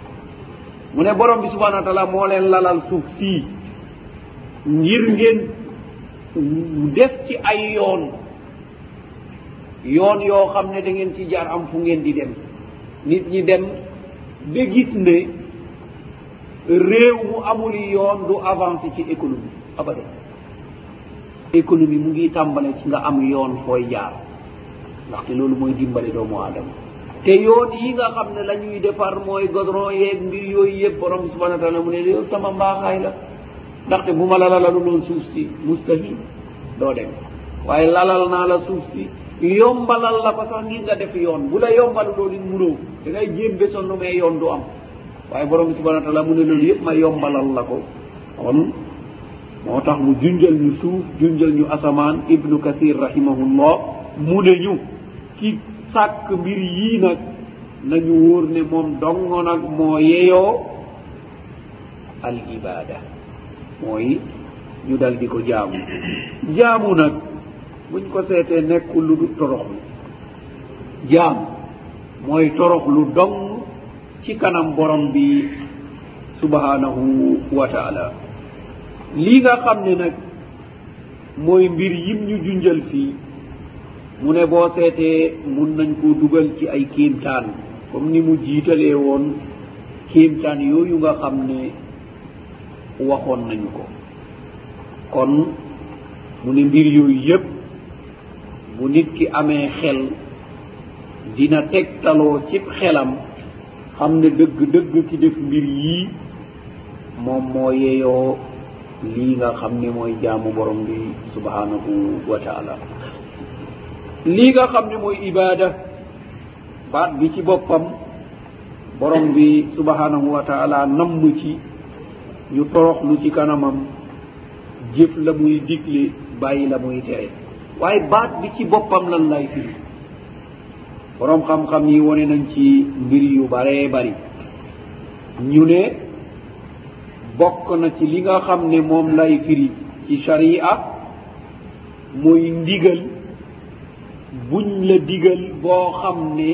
mu ne borom bi subhanahu wa taala moo leen lalal suuf sii ngir ngeen def ci ay yoon yoon yoo xam ne da ngeen ci jaar am fu ngeen di dem nit ñi dem ba gis ne réew mu amul yoon du avancé ci économie abada économie mu ngi tàmbale ci nga am yoon fooy jaar ndaxte loolu mooy dimbale doomu aadama te yoon yi nga xam ne la ñuy defar mooy godron yeeg mbir yooyu yëpp borom bi subhanahu wa taala mu ne yow sama mbaaxaay la ndaxte bu ma la lalalu loon suuf si mustahil doo dem waaye lalal naa la suuf si yombalal la ko sax ngir nga def yoon bu la yombalu loolu it munoo da ngay jéem ba sonn mais yoon du am waaye borom bi subhanahu wa taala mu ne loolu yëpp ma yombalal la ko kon moo tax mu junjal ñu suuf junjal ñu asamaan ibnu kathir rahimahullah mu ne ñu ki sàkk mbir yii nag nañu wóor ne moom dongo nag moo yeyoo al ibada mooy ñu dal di ko jaamu jaamu nag buñ ko seetee nekkul lu du toroxlu jaamu mooy toroxlu dong ci kanam borom bi subhanahu wa taala li nga xam ne nag mooy mbir yim ñu junjal fii mu ne boo seetee mun nañ koo dugal ci ay kéemtaan comme ni mu jiitalee woon kéemtaan yooyu nga xam ne waxoon nañu ko kon mu ne mbir yooyu yépp bu nit ki amee xel dina tegtaloo cib xelam xam ne dëgg-dëgg ki def mbir yii moom moo yeyoo lii nga xam ne mooy jaamu borom bi subhanahu wa taala lii nga xam ne mooy ibaada baat bi ci boppam borom bi subhanahu wa taala namm ci ñu toroxlu ci kanamam jëf la muy digle bàyyi la muy tere waaye baat bi ci boppam lan lay firi boroom xam-xam yi wone nañ ci mbir yu baree bari ñu ne bokk na ci li nga xam ne moom lay firi ci sharia mooy ndigal buñ la digal boo xam ne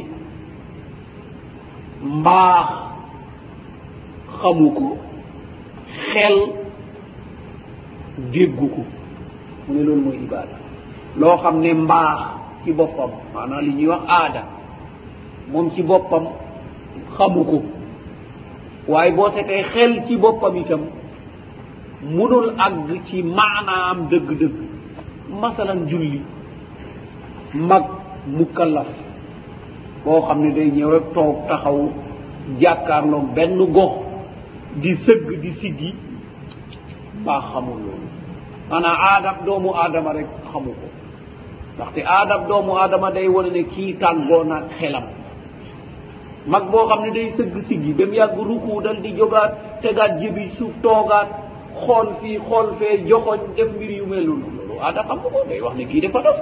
mbaax xamu ko xel déggu ko mu ne loolu mooy ibaada loo xam ne mbaax ci boppam maanaam li ñuy wax aada moom ci boppam xamu ko waaye boo setee xel ci boppam itam munul àgg ci maanaam dëgg-dëgg masalan julli mag mukallaf boo xam ne day ñëw rek toog taxaw jàkkaarloog benn gox di sëgg di siggi baa xamul loolu maanaam aadab doomu aadama rek xamu ko ndaxte aadab doomu aadama day wane ne kii tàggoo naag xelam mag boo xam ne day sëgg siggi dem yàgg ruku dal di jogaat tegaat jëbi suuf toogaat xool fii xool fee joxoñ def mbir yu mel noonu loolu aada xam ko day wax ne kii dafa dof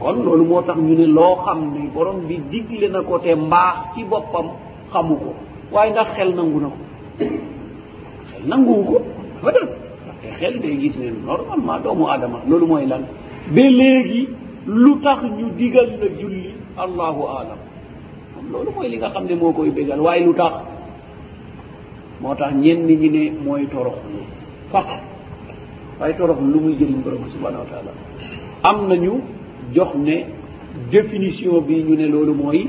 kon loolu moo tax ñu ne loo xam ne borom bi digle na ko te mbaax ci boppam xamu ko waaye ndax xel nangu na ko xel nanguwu ko ba dëgg ndaxte xel day gis ne normalement doomu aadama loolu mooy lan ba léegi lu tax ñu digal la julli allahu alam moom loolu mooy li nga xam ne moo koy bégal waaye lu tax moo tax ñenn ñi ne mooy torox lu faq waaye torox lu muy jëriñ borom subhanahu wa taala am nañu jox ne définition bi ñu ne loolu mooy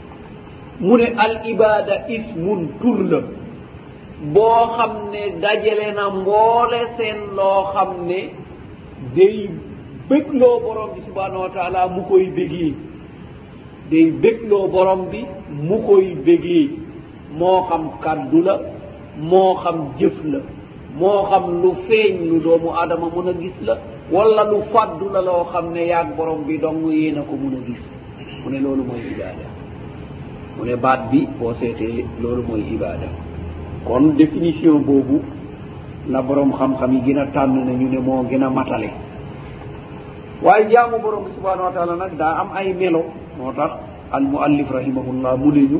mu ne al ibada ismun tur la boo xam ne dajale na mboole seen loo xam ne day bégloo borom bi subhanahu wa taala mu koy bégee day bégloo borom bi mu koy bégee moo xam kàddu la moo xam jëf la moo xam lu feeñ lu doomu aadama mun a gis la wala lu fàddu la loo xam ne yaag borom bi dong yéen a ko mun a gis mu ne loolu mooy ibaada mu ne baat bi boo seetee loolu mooy ibaada kon définition boobu la borom xam-xam yi gën a tànn nañu ne moo gën a matale waaye jaamu borom bi subhanahu wa taala nag daa am ay melo moo tax al muallif rahimahullah mu ne ñu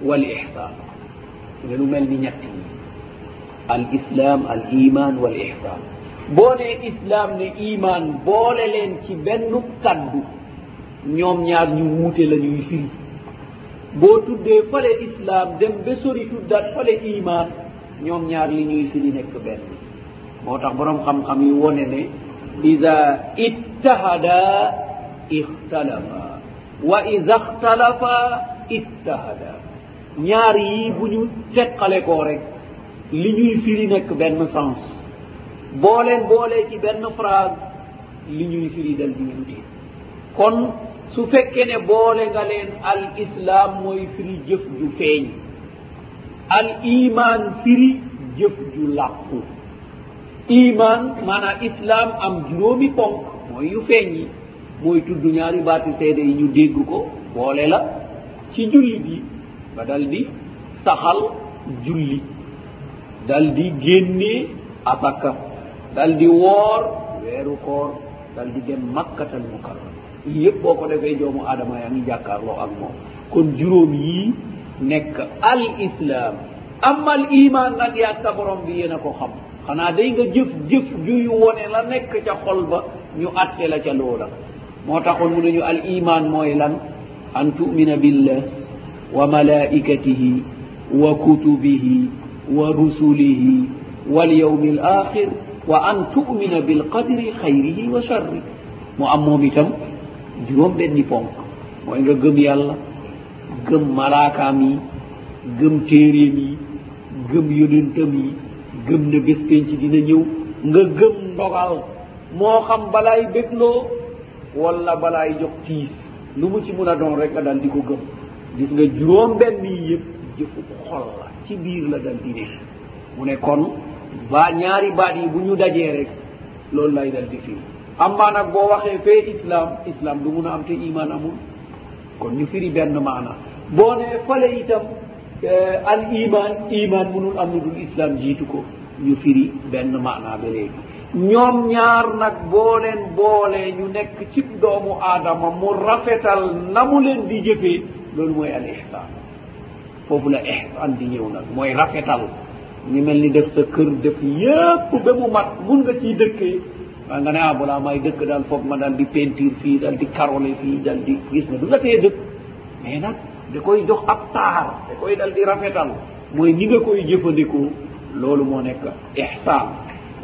wal ihsaan ne lu mel ni ñett yi al islam al iman wal ihsaan boo ne islam ne iman boole leen ci benn kaddu ñoom ñaar ñu wuute la ñuy firi boo tuddee fale islam dem ba sori tuddaat fale iman ñoom ñaar li ñuy firi nekk benn moo tax borom xam-xam yi wone ne ida ittahada ixtalafa wa ida xtalafa ittahada ñaar yi bu ñu teqale koo rek li ñuy firi nekk benn sens boo leen boolee ci benn phrase li ñuy firi dal di wuti kon su fekkee ne boole nga leen al islam mooy firi jëf ju feeñ al iman firi jëf ju làqu iman maanaam islam am juróomi ponk mooy yu feeñ yi mooy tudd ñaari baati seede yi ñu dégg ko boole la ci jullit yi nga dal di taxal julli dal di génnee asaka dal di woor weeru koor dal di dem makkatal mukarram yépp boo ko defee joomu aadama yaa ngi jàkkaarloo ak moom kon juróom yii nekk al islam amal iman nag yaag sa borom bi yéen a ko xam xanaa day nga jëf jëf juy wone la nekk ca xol ba ñu atte la ca loola moo taxoon mu nañu al iman mooy lan an tumina billah wa malaikatihi wa kutubihi wa rusulihi wal yawmi al axir wa an tumina bil qadri xayrihi wa charri mu am moom itam juróom benni ponk mooy nga gëm yàlla gëm malaakaam yi gëm téeréem yi gëm yonentam yi gëm ne bés penc dina ñëw nga gëm ndogal moo xam balaay bégloo wala balaay jox tiis lu mu ci mun a doon rek nga dal di ko gëm gis nga juróom benn yi yëpp jëfu xol la ci biir la dal di ne mu ne kon ba ñaari baat yi bu ñu dajee rek loolu lay dal di fii amma nag boo waxee fee islam islam du mun a am te iman amul kon ñu firi benn maana boo ne fale itam al iman iman mënul am lu dul islam jiitu ko ñu firi benn maana ba léegi ñoom ñaar nag boo leen boolee ñu nekk ci doomu aadama mu rafetal na mu leen di jëfee loolu mooy al ihsan foofu la ihsan di ñëw nag mooy rafetal ñu mel ni def sa kër def yépp ba mu mat mun nga ciy dëkkee waa nga ne ah balaa may dëkk daal foog ma daal di peinture fii daal di carole fii daal di gis nga du la tee dëkk mais nag da koy jox ab taar da koy dal di rafetal mooy ni nga koy jëfandikoo loolu moo nekk ihsaan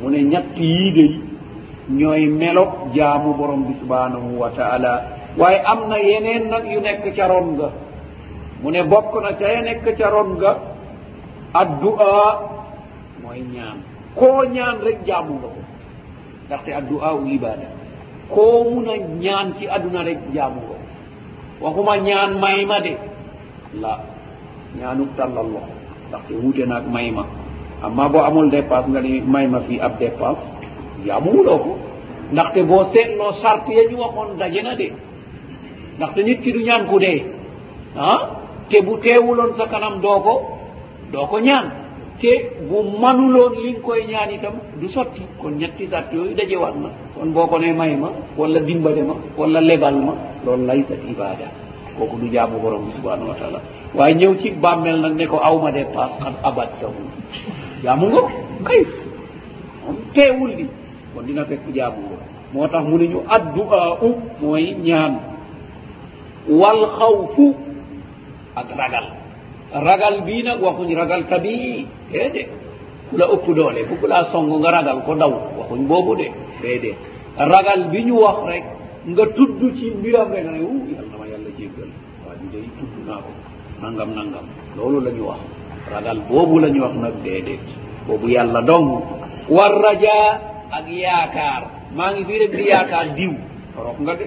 mu ne ñett yii day ñooy melo jaamu borom bi subhanahu wa taala waaye am na yeneen nag yu nekk ca ron nga mu ne bokk na ca ya nekk ca ron nga addu'a mooy ñaan koo ñaan rek jaamu nga ko ndaxte addu'a u ibada koo mun a ñaan ci àdduna rek jaamu ko waxuma ñaan may ma de la ñaanu tàllal loxo ndaxte wuute naag may ma amma boo amul dépense nga ni may ma fii ab dépense jaamuwuloo ko ndaxte boo seetloo sart ya ñu waxoon daje na de ndaxte nit ki du ñaan ku dee ah te bu teewuloon sa kanam doo ko doo ko ñaan te bu manuloon li nga koy ñaan itam du sotti kon ñetti sart yooyu dajewaat na kon boo ko ne may ma wala dimbale ma wala lebal ma loolu lay sa ibada kooku du jaamu borom bi subhanahu wa taala waaye ñëw ci bàmmeel nag ne ko aw ma dépasse xam abat tawu jaamu nga kay moom teewul li kon dina fekk jaamu nga moo tax mu ne ñu addu'a u mooy ñaan wal xawfu ak ragal ragal bii nag waxuñ ragal kabi déedéet ku la ëpp doole bu ku laa song nga ragal ko daw waxuñ boobu de déedéet ragal bi ñu wax rek nga tudd ci mbiram rek ne wu yàlla na ma yàlla jéggal waa ji day tudd naa ko nangam nangam loolu la ñu wax ragal boobu la ñu wax nag déedéet boobu yàlla dong war raja ak yaakaar maa ngi fii rek di yaakaar diw torop nga de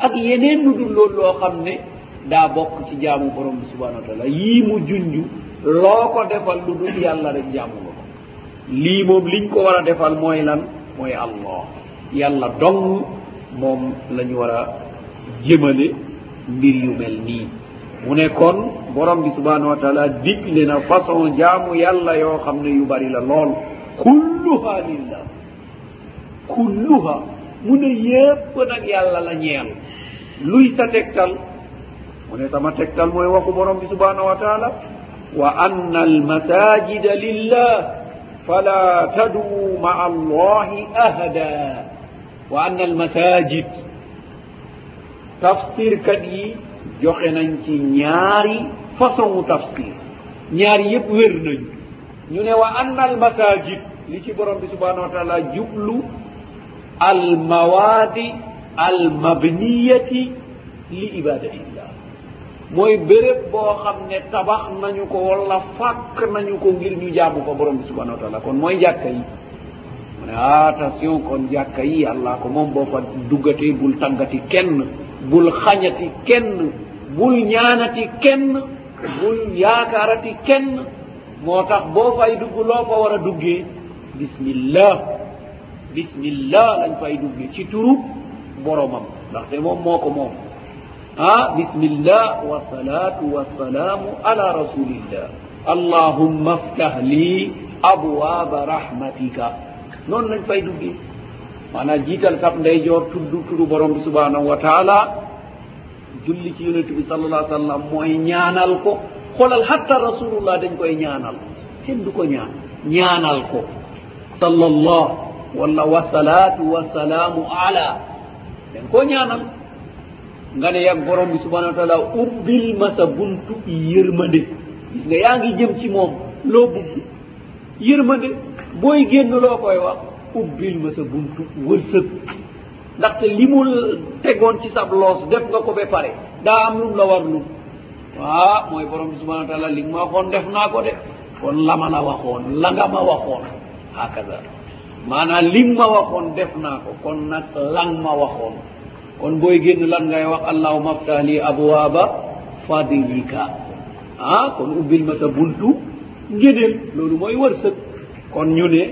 ak yeneen lu dul loolu loo xam ne daa bokk ci jaamu borom bi subhanahu wa taala yii mu junj loo ko defal lu dul yàlla rek jaamu nga ko lii moom liñ ko war a defal mooy lan mooy allah yàlla dong moom la ñu war a jëmale mbir yu mel nii mu ne kon borom bi subhanahu wa taala digle na façon jaamu yàlla yoo xam ne yu bari la lool kulluha lillah kulluha mu ne yépp nag yàlla la ñeel luy sa tegtal mu ne sama tegtal mooy waxu borom bi subhanahu wa taala wa anna almasajida lillah fala taduu maa allahi ahada wa anna almasajid tafsirkat yi joxe nañ ci ñaari façon tafsir ñaari yépp wér nañu ñu ne wa anna al masajid li ci borom bi subhanahu wa taala jublu al mawadi al mabniyati li ibadatillah mooy béréb boo xam ne tabax nañu ko wala fàkk nañu ko ngir ñu jaamu ko borom bi subhanahu wa taala kon mooy jàkka yi mu ne attention kon jàkka yi yàllaa ko moom boo fa duggatee bul tàggati kenn bul xañati kenn bul ñaanati kenn bul yaakaarati kenn moo tax boo fay dugg loo fa war a duggee bismillah bismillah lañ fay duggee ci turu boromam ndaxte moom moo ko moom ah bismillah wasalaatu wasalaamu ala rasulillah allahumma aftah lii abwaaba rahmatika noonu lañ fay duggee maanaam jiital sab ndeyjoor tudd turu borom bi subhanahu wa taala julli ci yonent bi sallallahu alayhi wa sallam mooy ñaanal ko xoolal hatta rasulullah dañ koy ñaanal kenn du ko ñaan ñaanal ko sallallah wala wasalaatu wasalaamu ala dañ koo ñaanal nga ne yag borom bi subhanahu wa taala ubbil ma sa buntu yërmande gis nga yaa ngi jëm ci moom loo bugg yërmande booy génn loo koy wax ubbil ma sa buntu wërsëg ndaxte li mu tegoon ci sab loos def nga ko ba pare daa am lum la war lu waa mooy borom bi subhana wa taala li nga ma waxoon def naa ko de kon la ma la waxoon la nga ma waxoon hakada maanaam li nga ma waxoon def naa ko kon nag lan ma waxoon kon booy génn lan ngay wax allahuma aftah li abwaaba fadilika ah kon ubbil ma sa buntu ngédéel loolu mooy wërsëg kon ñu ne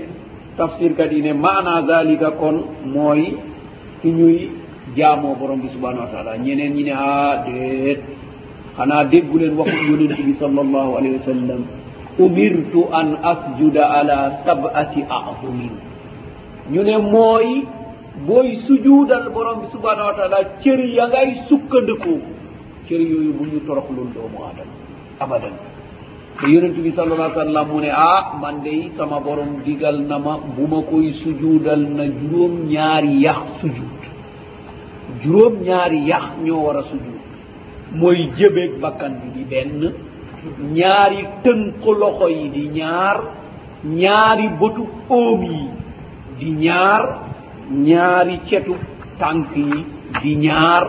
tafsirkat yi ne maana zalika kon mooy fi ñuy jaamoo borom bi subhanahu wa taala ñeneen ñi ne ah déet xanaa déggu leen waxu yonent bi sallallahu alayhi wa sallam umirtu an asjuda ala sab'ati a'zumin ñu ne mooy booy sujuudal borom bi subhanahu wa taala cër ya ngay sukkandiku cër yooyu bu ñu toroxlul doomu aadama abadan te yonent bi sal allah sallam mu ne ah man dey sama borom digal na ma bu ma koy sujuudal na juróom ñaari yax sujuud juróom ñaari yax ñoo war a sujuud mooy jëbeeg bakkan bi di benn ñaari tënk loxo yi di ñaar ñaari bëtu óom yi di ñaar ñaari cetu tànk yi di ñaar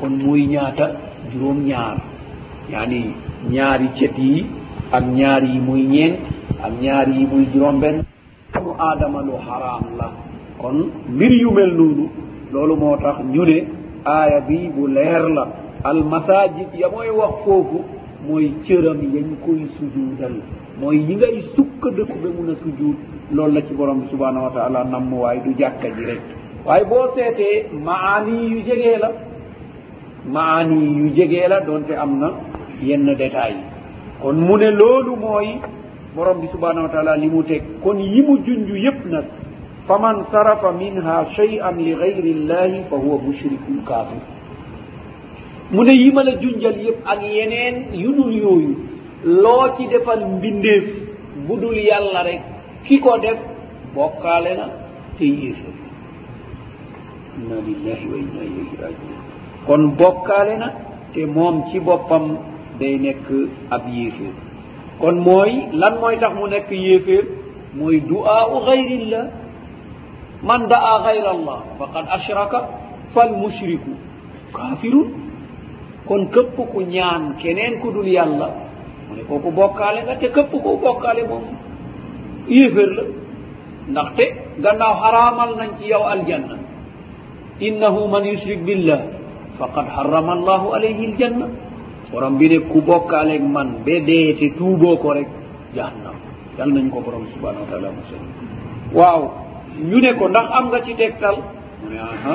kon muy ñaata juróom ñaar yaani ñaari cet yi ak ñaar yi muy ñeen ak ñaar yi muy juróom benn doomu aadama lu xaraam la kon mbir yu mel noonu loolu moo tax ñu ne aaya bi bu leer la almasajid ya mooy wax foofu mooy cëram yañ koy sujuudal mooy yi ngay sukkandiku ba mun a sujjuut loolu la ci borom bi subhanahu wa taala namm waaye du jàkka ji rek waaye boo seetee maani yu jegee la maani yu jegee la doonte am na yenn détails yi kon mu ne loolu mooy borom bi subhanahu wa taala li mu teg kon yi mu junj yépp nag fa man sarafa minha shay'an li gayri llahi fa huwa mushrikun kafir mu ne yi ma la junjal yépp ak yeneen yu dul yooyu loo ci defal mbindeef bu dul yàlla rek ki ko def bokkaale na te yéefar inna lillahi wa inna ilayhi rajiun kon bokkaale na te moom ci boppam day nekk ab yéeféer kon mooy lan mooy tax mu nekk yéeféer mooy duaa u gayrillah man daa gayra allah faqad ashraka fal mushriku kaafirun kon këpp ku ñaan keneen ku dul yàlla mu ne kooku bokkaale nga te këpp ku bokkaale moom yéeféer la ndaxte gannaaw xaraamal nañ ci yow aljanna innahu man yushrik billah faqad harrama allahu alayhi aljanna borom bi ne ku bokkaaleeg man ba dee te tuuboo ko rek jahannam yal nañ ko borom subhanahu wa taala musal waaw ñu ne ko ndax am nga ci tegtal mu ne aha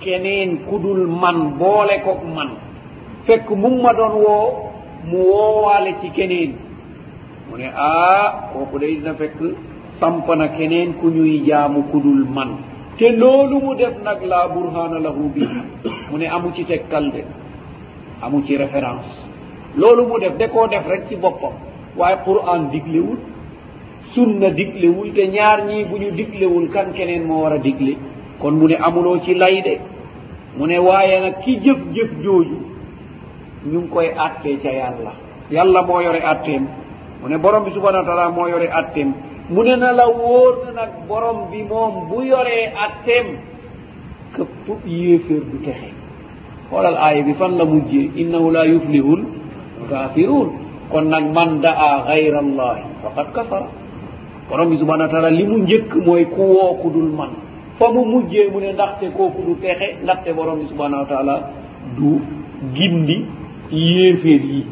keneen kudul man boole koog man fekk mu ma doon woo mu woowaale ci keneen mu ne ah kooku day dina fekk samp na keneen ku ñuy jaamu kudul man te loolu mu def nag laa burhana lahu bi mu ne amu ci tekkal de amu ci référence loolu mu def de koo def rek ci boppam waaye quran diglewul sunna diglewul te ñaar ñii bu ñu diglewul kan keneen moo war a digle kon mu ne amuloo ci lay de mu ne waaye nag ki jëf-jëf jooju ñu ngi koy attee ca yàlla yàlla moo yore atteem mu ne borom bi subhanahu wa taala moo yore atteem mu ne na la wóor na nag borom bi moom bu yoree atteem këpp yéeféer du texe xoolal aaya bi fan la mujjee innahu la yuflihu lkafirun kon nag man daa gayra allahi faqad kafara borom bi subhanahu wa taala li mu njëkk mooy ku woo ku dul man fa mu mujjee mu ne ndaxte kooku du texe ndaxte borom bi subhanahu wa taala du gindi yéeféer yi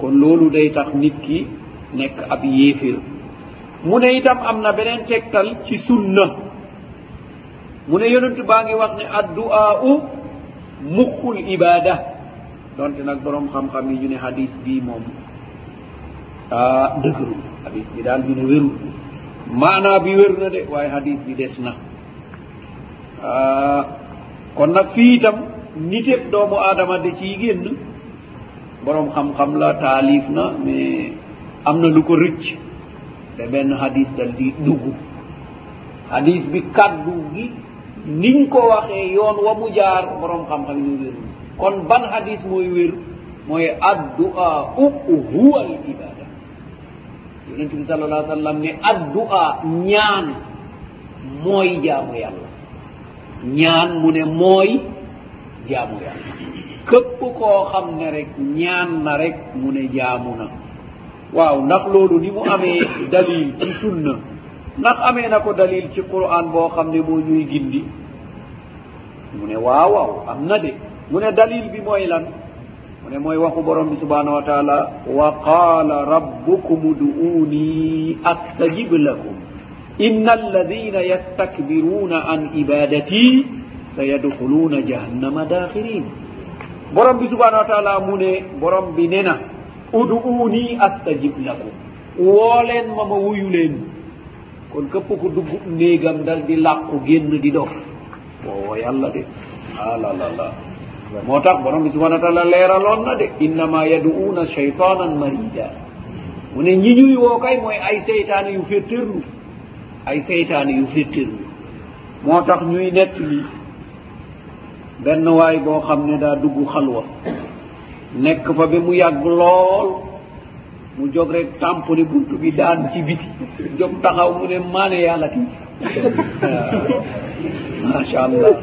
kon loolu day tax nit ki nekk ab yéeféer mu ne itam am na beneen tegtal ci sunna mu ne yonent baa ngi wax ne adduaa u mukkul ibada donte nag borom xam-xam yi ñu ne hadis bii moom ah dëgëru hadis bi daal ñu ne wérul maanaa bi wér na de waaye hadis bi des na kon nag fii itam niteeb doomu aadama de ciy génn borom xam-xam la taalif na mais am na lu ko rëcc ba benn hadis dal di dugg hadis bi kaddu gi niñ ko waxee yoon wa mu jaar borom xam-xam ñu wér kon ban hadis mooy wér mooy addua u huwa al ibada yonent bi sal allah sallam ne addua ñaan mooy jaamu yàlla ñaan mu ne mooy jaamu yàlla képp koo xam ne rek ñaan na rek mu ne jaamu na waaw ndax loolu ni mu amee dalil ci sunna ndax amee na ko dalil ci quran boo xam ne moo ñuy gindi mu ne waaw waaw am na de mu ne dalil bi mooy lan mu ne mooy waxu borom bi subhanahu wa taala wa qaala rabbukum uduuni astajib lakum inna alladina yastakbiruuna an ibadati sa yadxuluuna jahannama daaxirin borom bi subhanahu wa taala mu ne borom bi ne na uduuni astajib lakum woo leen ma ma wuyu leen kon képp ku dugg néegam dal di làqu génn di dof boo woo yàlla de alalala ah, moo tax borom bi subhana taala leeraloon na de innama yaduuna cheytanan marida mu ne ñi ñuy woo kay mooy ay seytaane yu féttérlu ay seytaane yu féttérlu moo tax ñuy nett li benn waay boo xam ne daa dugg xalwa nekk fa ba mu yàgg lool mu jóg rek tamponi buntu bi daan ci biti jóg taxaw mu ne maane yàlla ti macha allah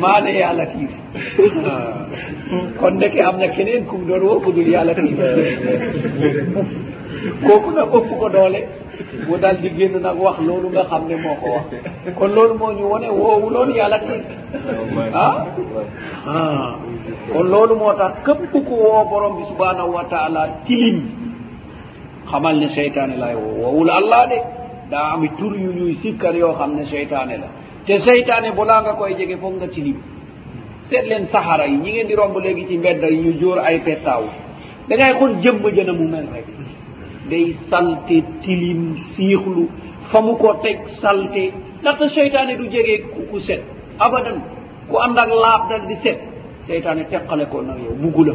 maane yàlla tiif kon ndeke am na keneen kum doon woo ku dul yàlla tiif kooku nag ëpp ko doole mu dal di génn nag wax loolu nga xam ne moo ko wax kon loolu moo ñu wone woowu loolu yàlla tiif ah ah kon loolu moo tax képp ku woo borom bi subhanahu wa taala tilim xamal ne seytaane lay woo woowul allah de daa ami tur yu ñuy sikkar yoo xam ne seytaane la te seytaane balaa nga koy jege foog nga tilim seet leen saxara yi ñi ngeen di romb léegi ci mbedd yi ñu jóor ay pettaaw da ngay xool jëmm jëna mu mel rek day salte tilim siixlu fa mu ko teg salte ndaxte seytaane du jege ku ku set abadan ku ànd ak laab dal di set seytaane teqale ko nag yow buggu la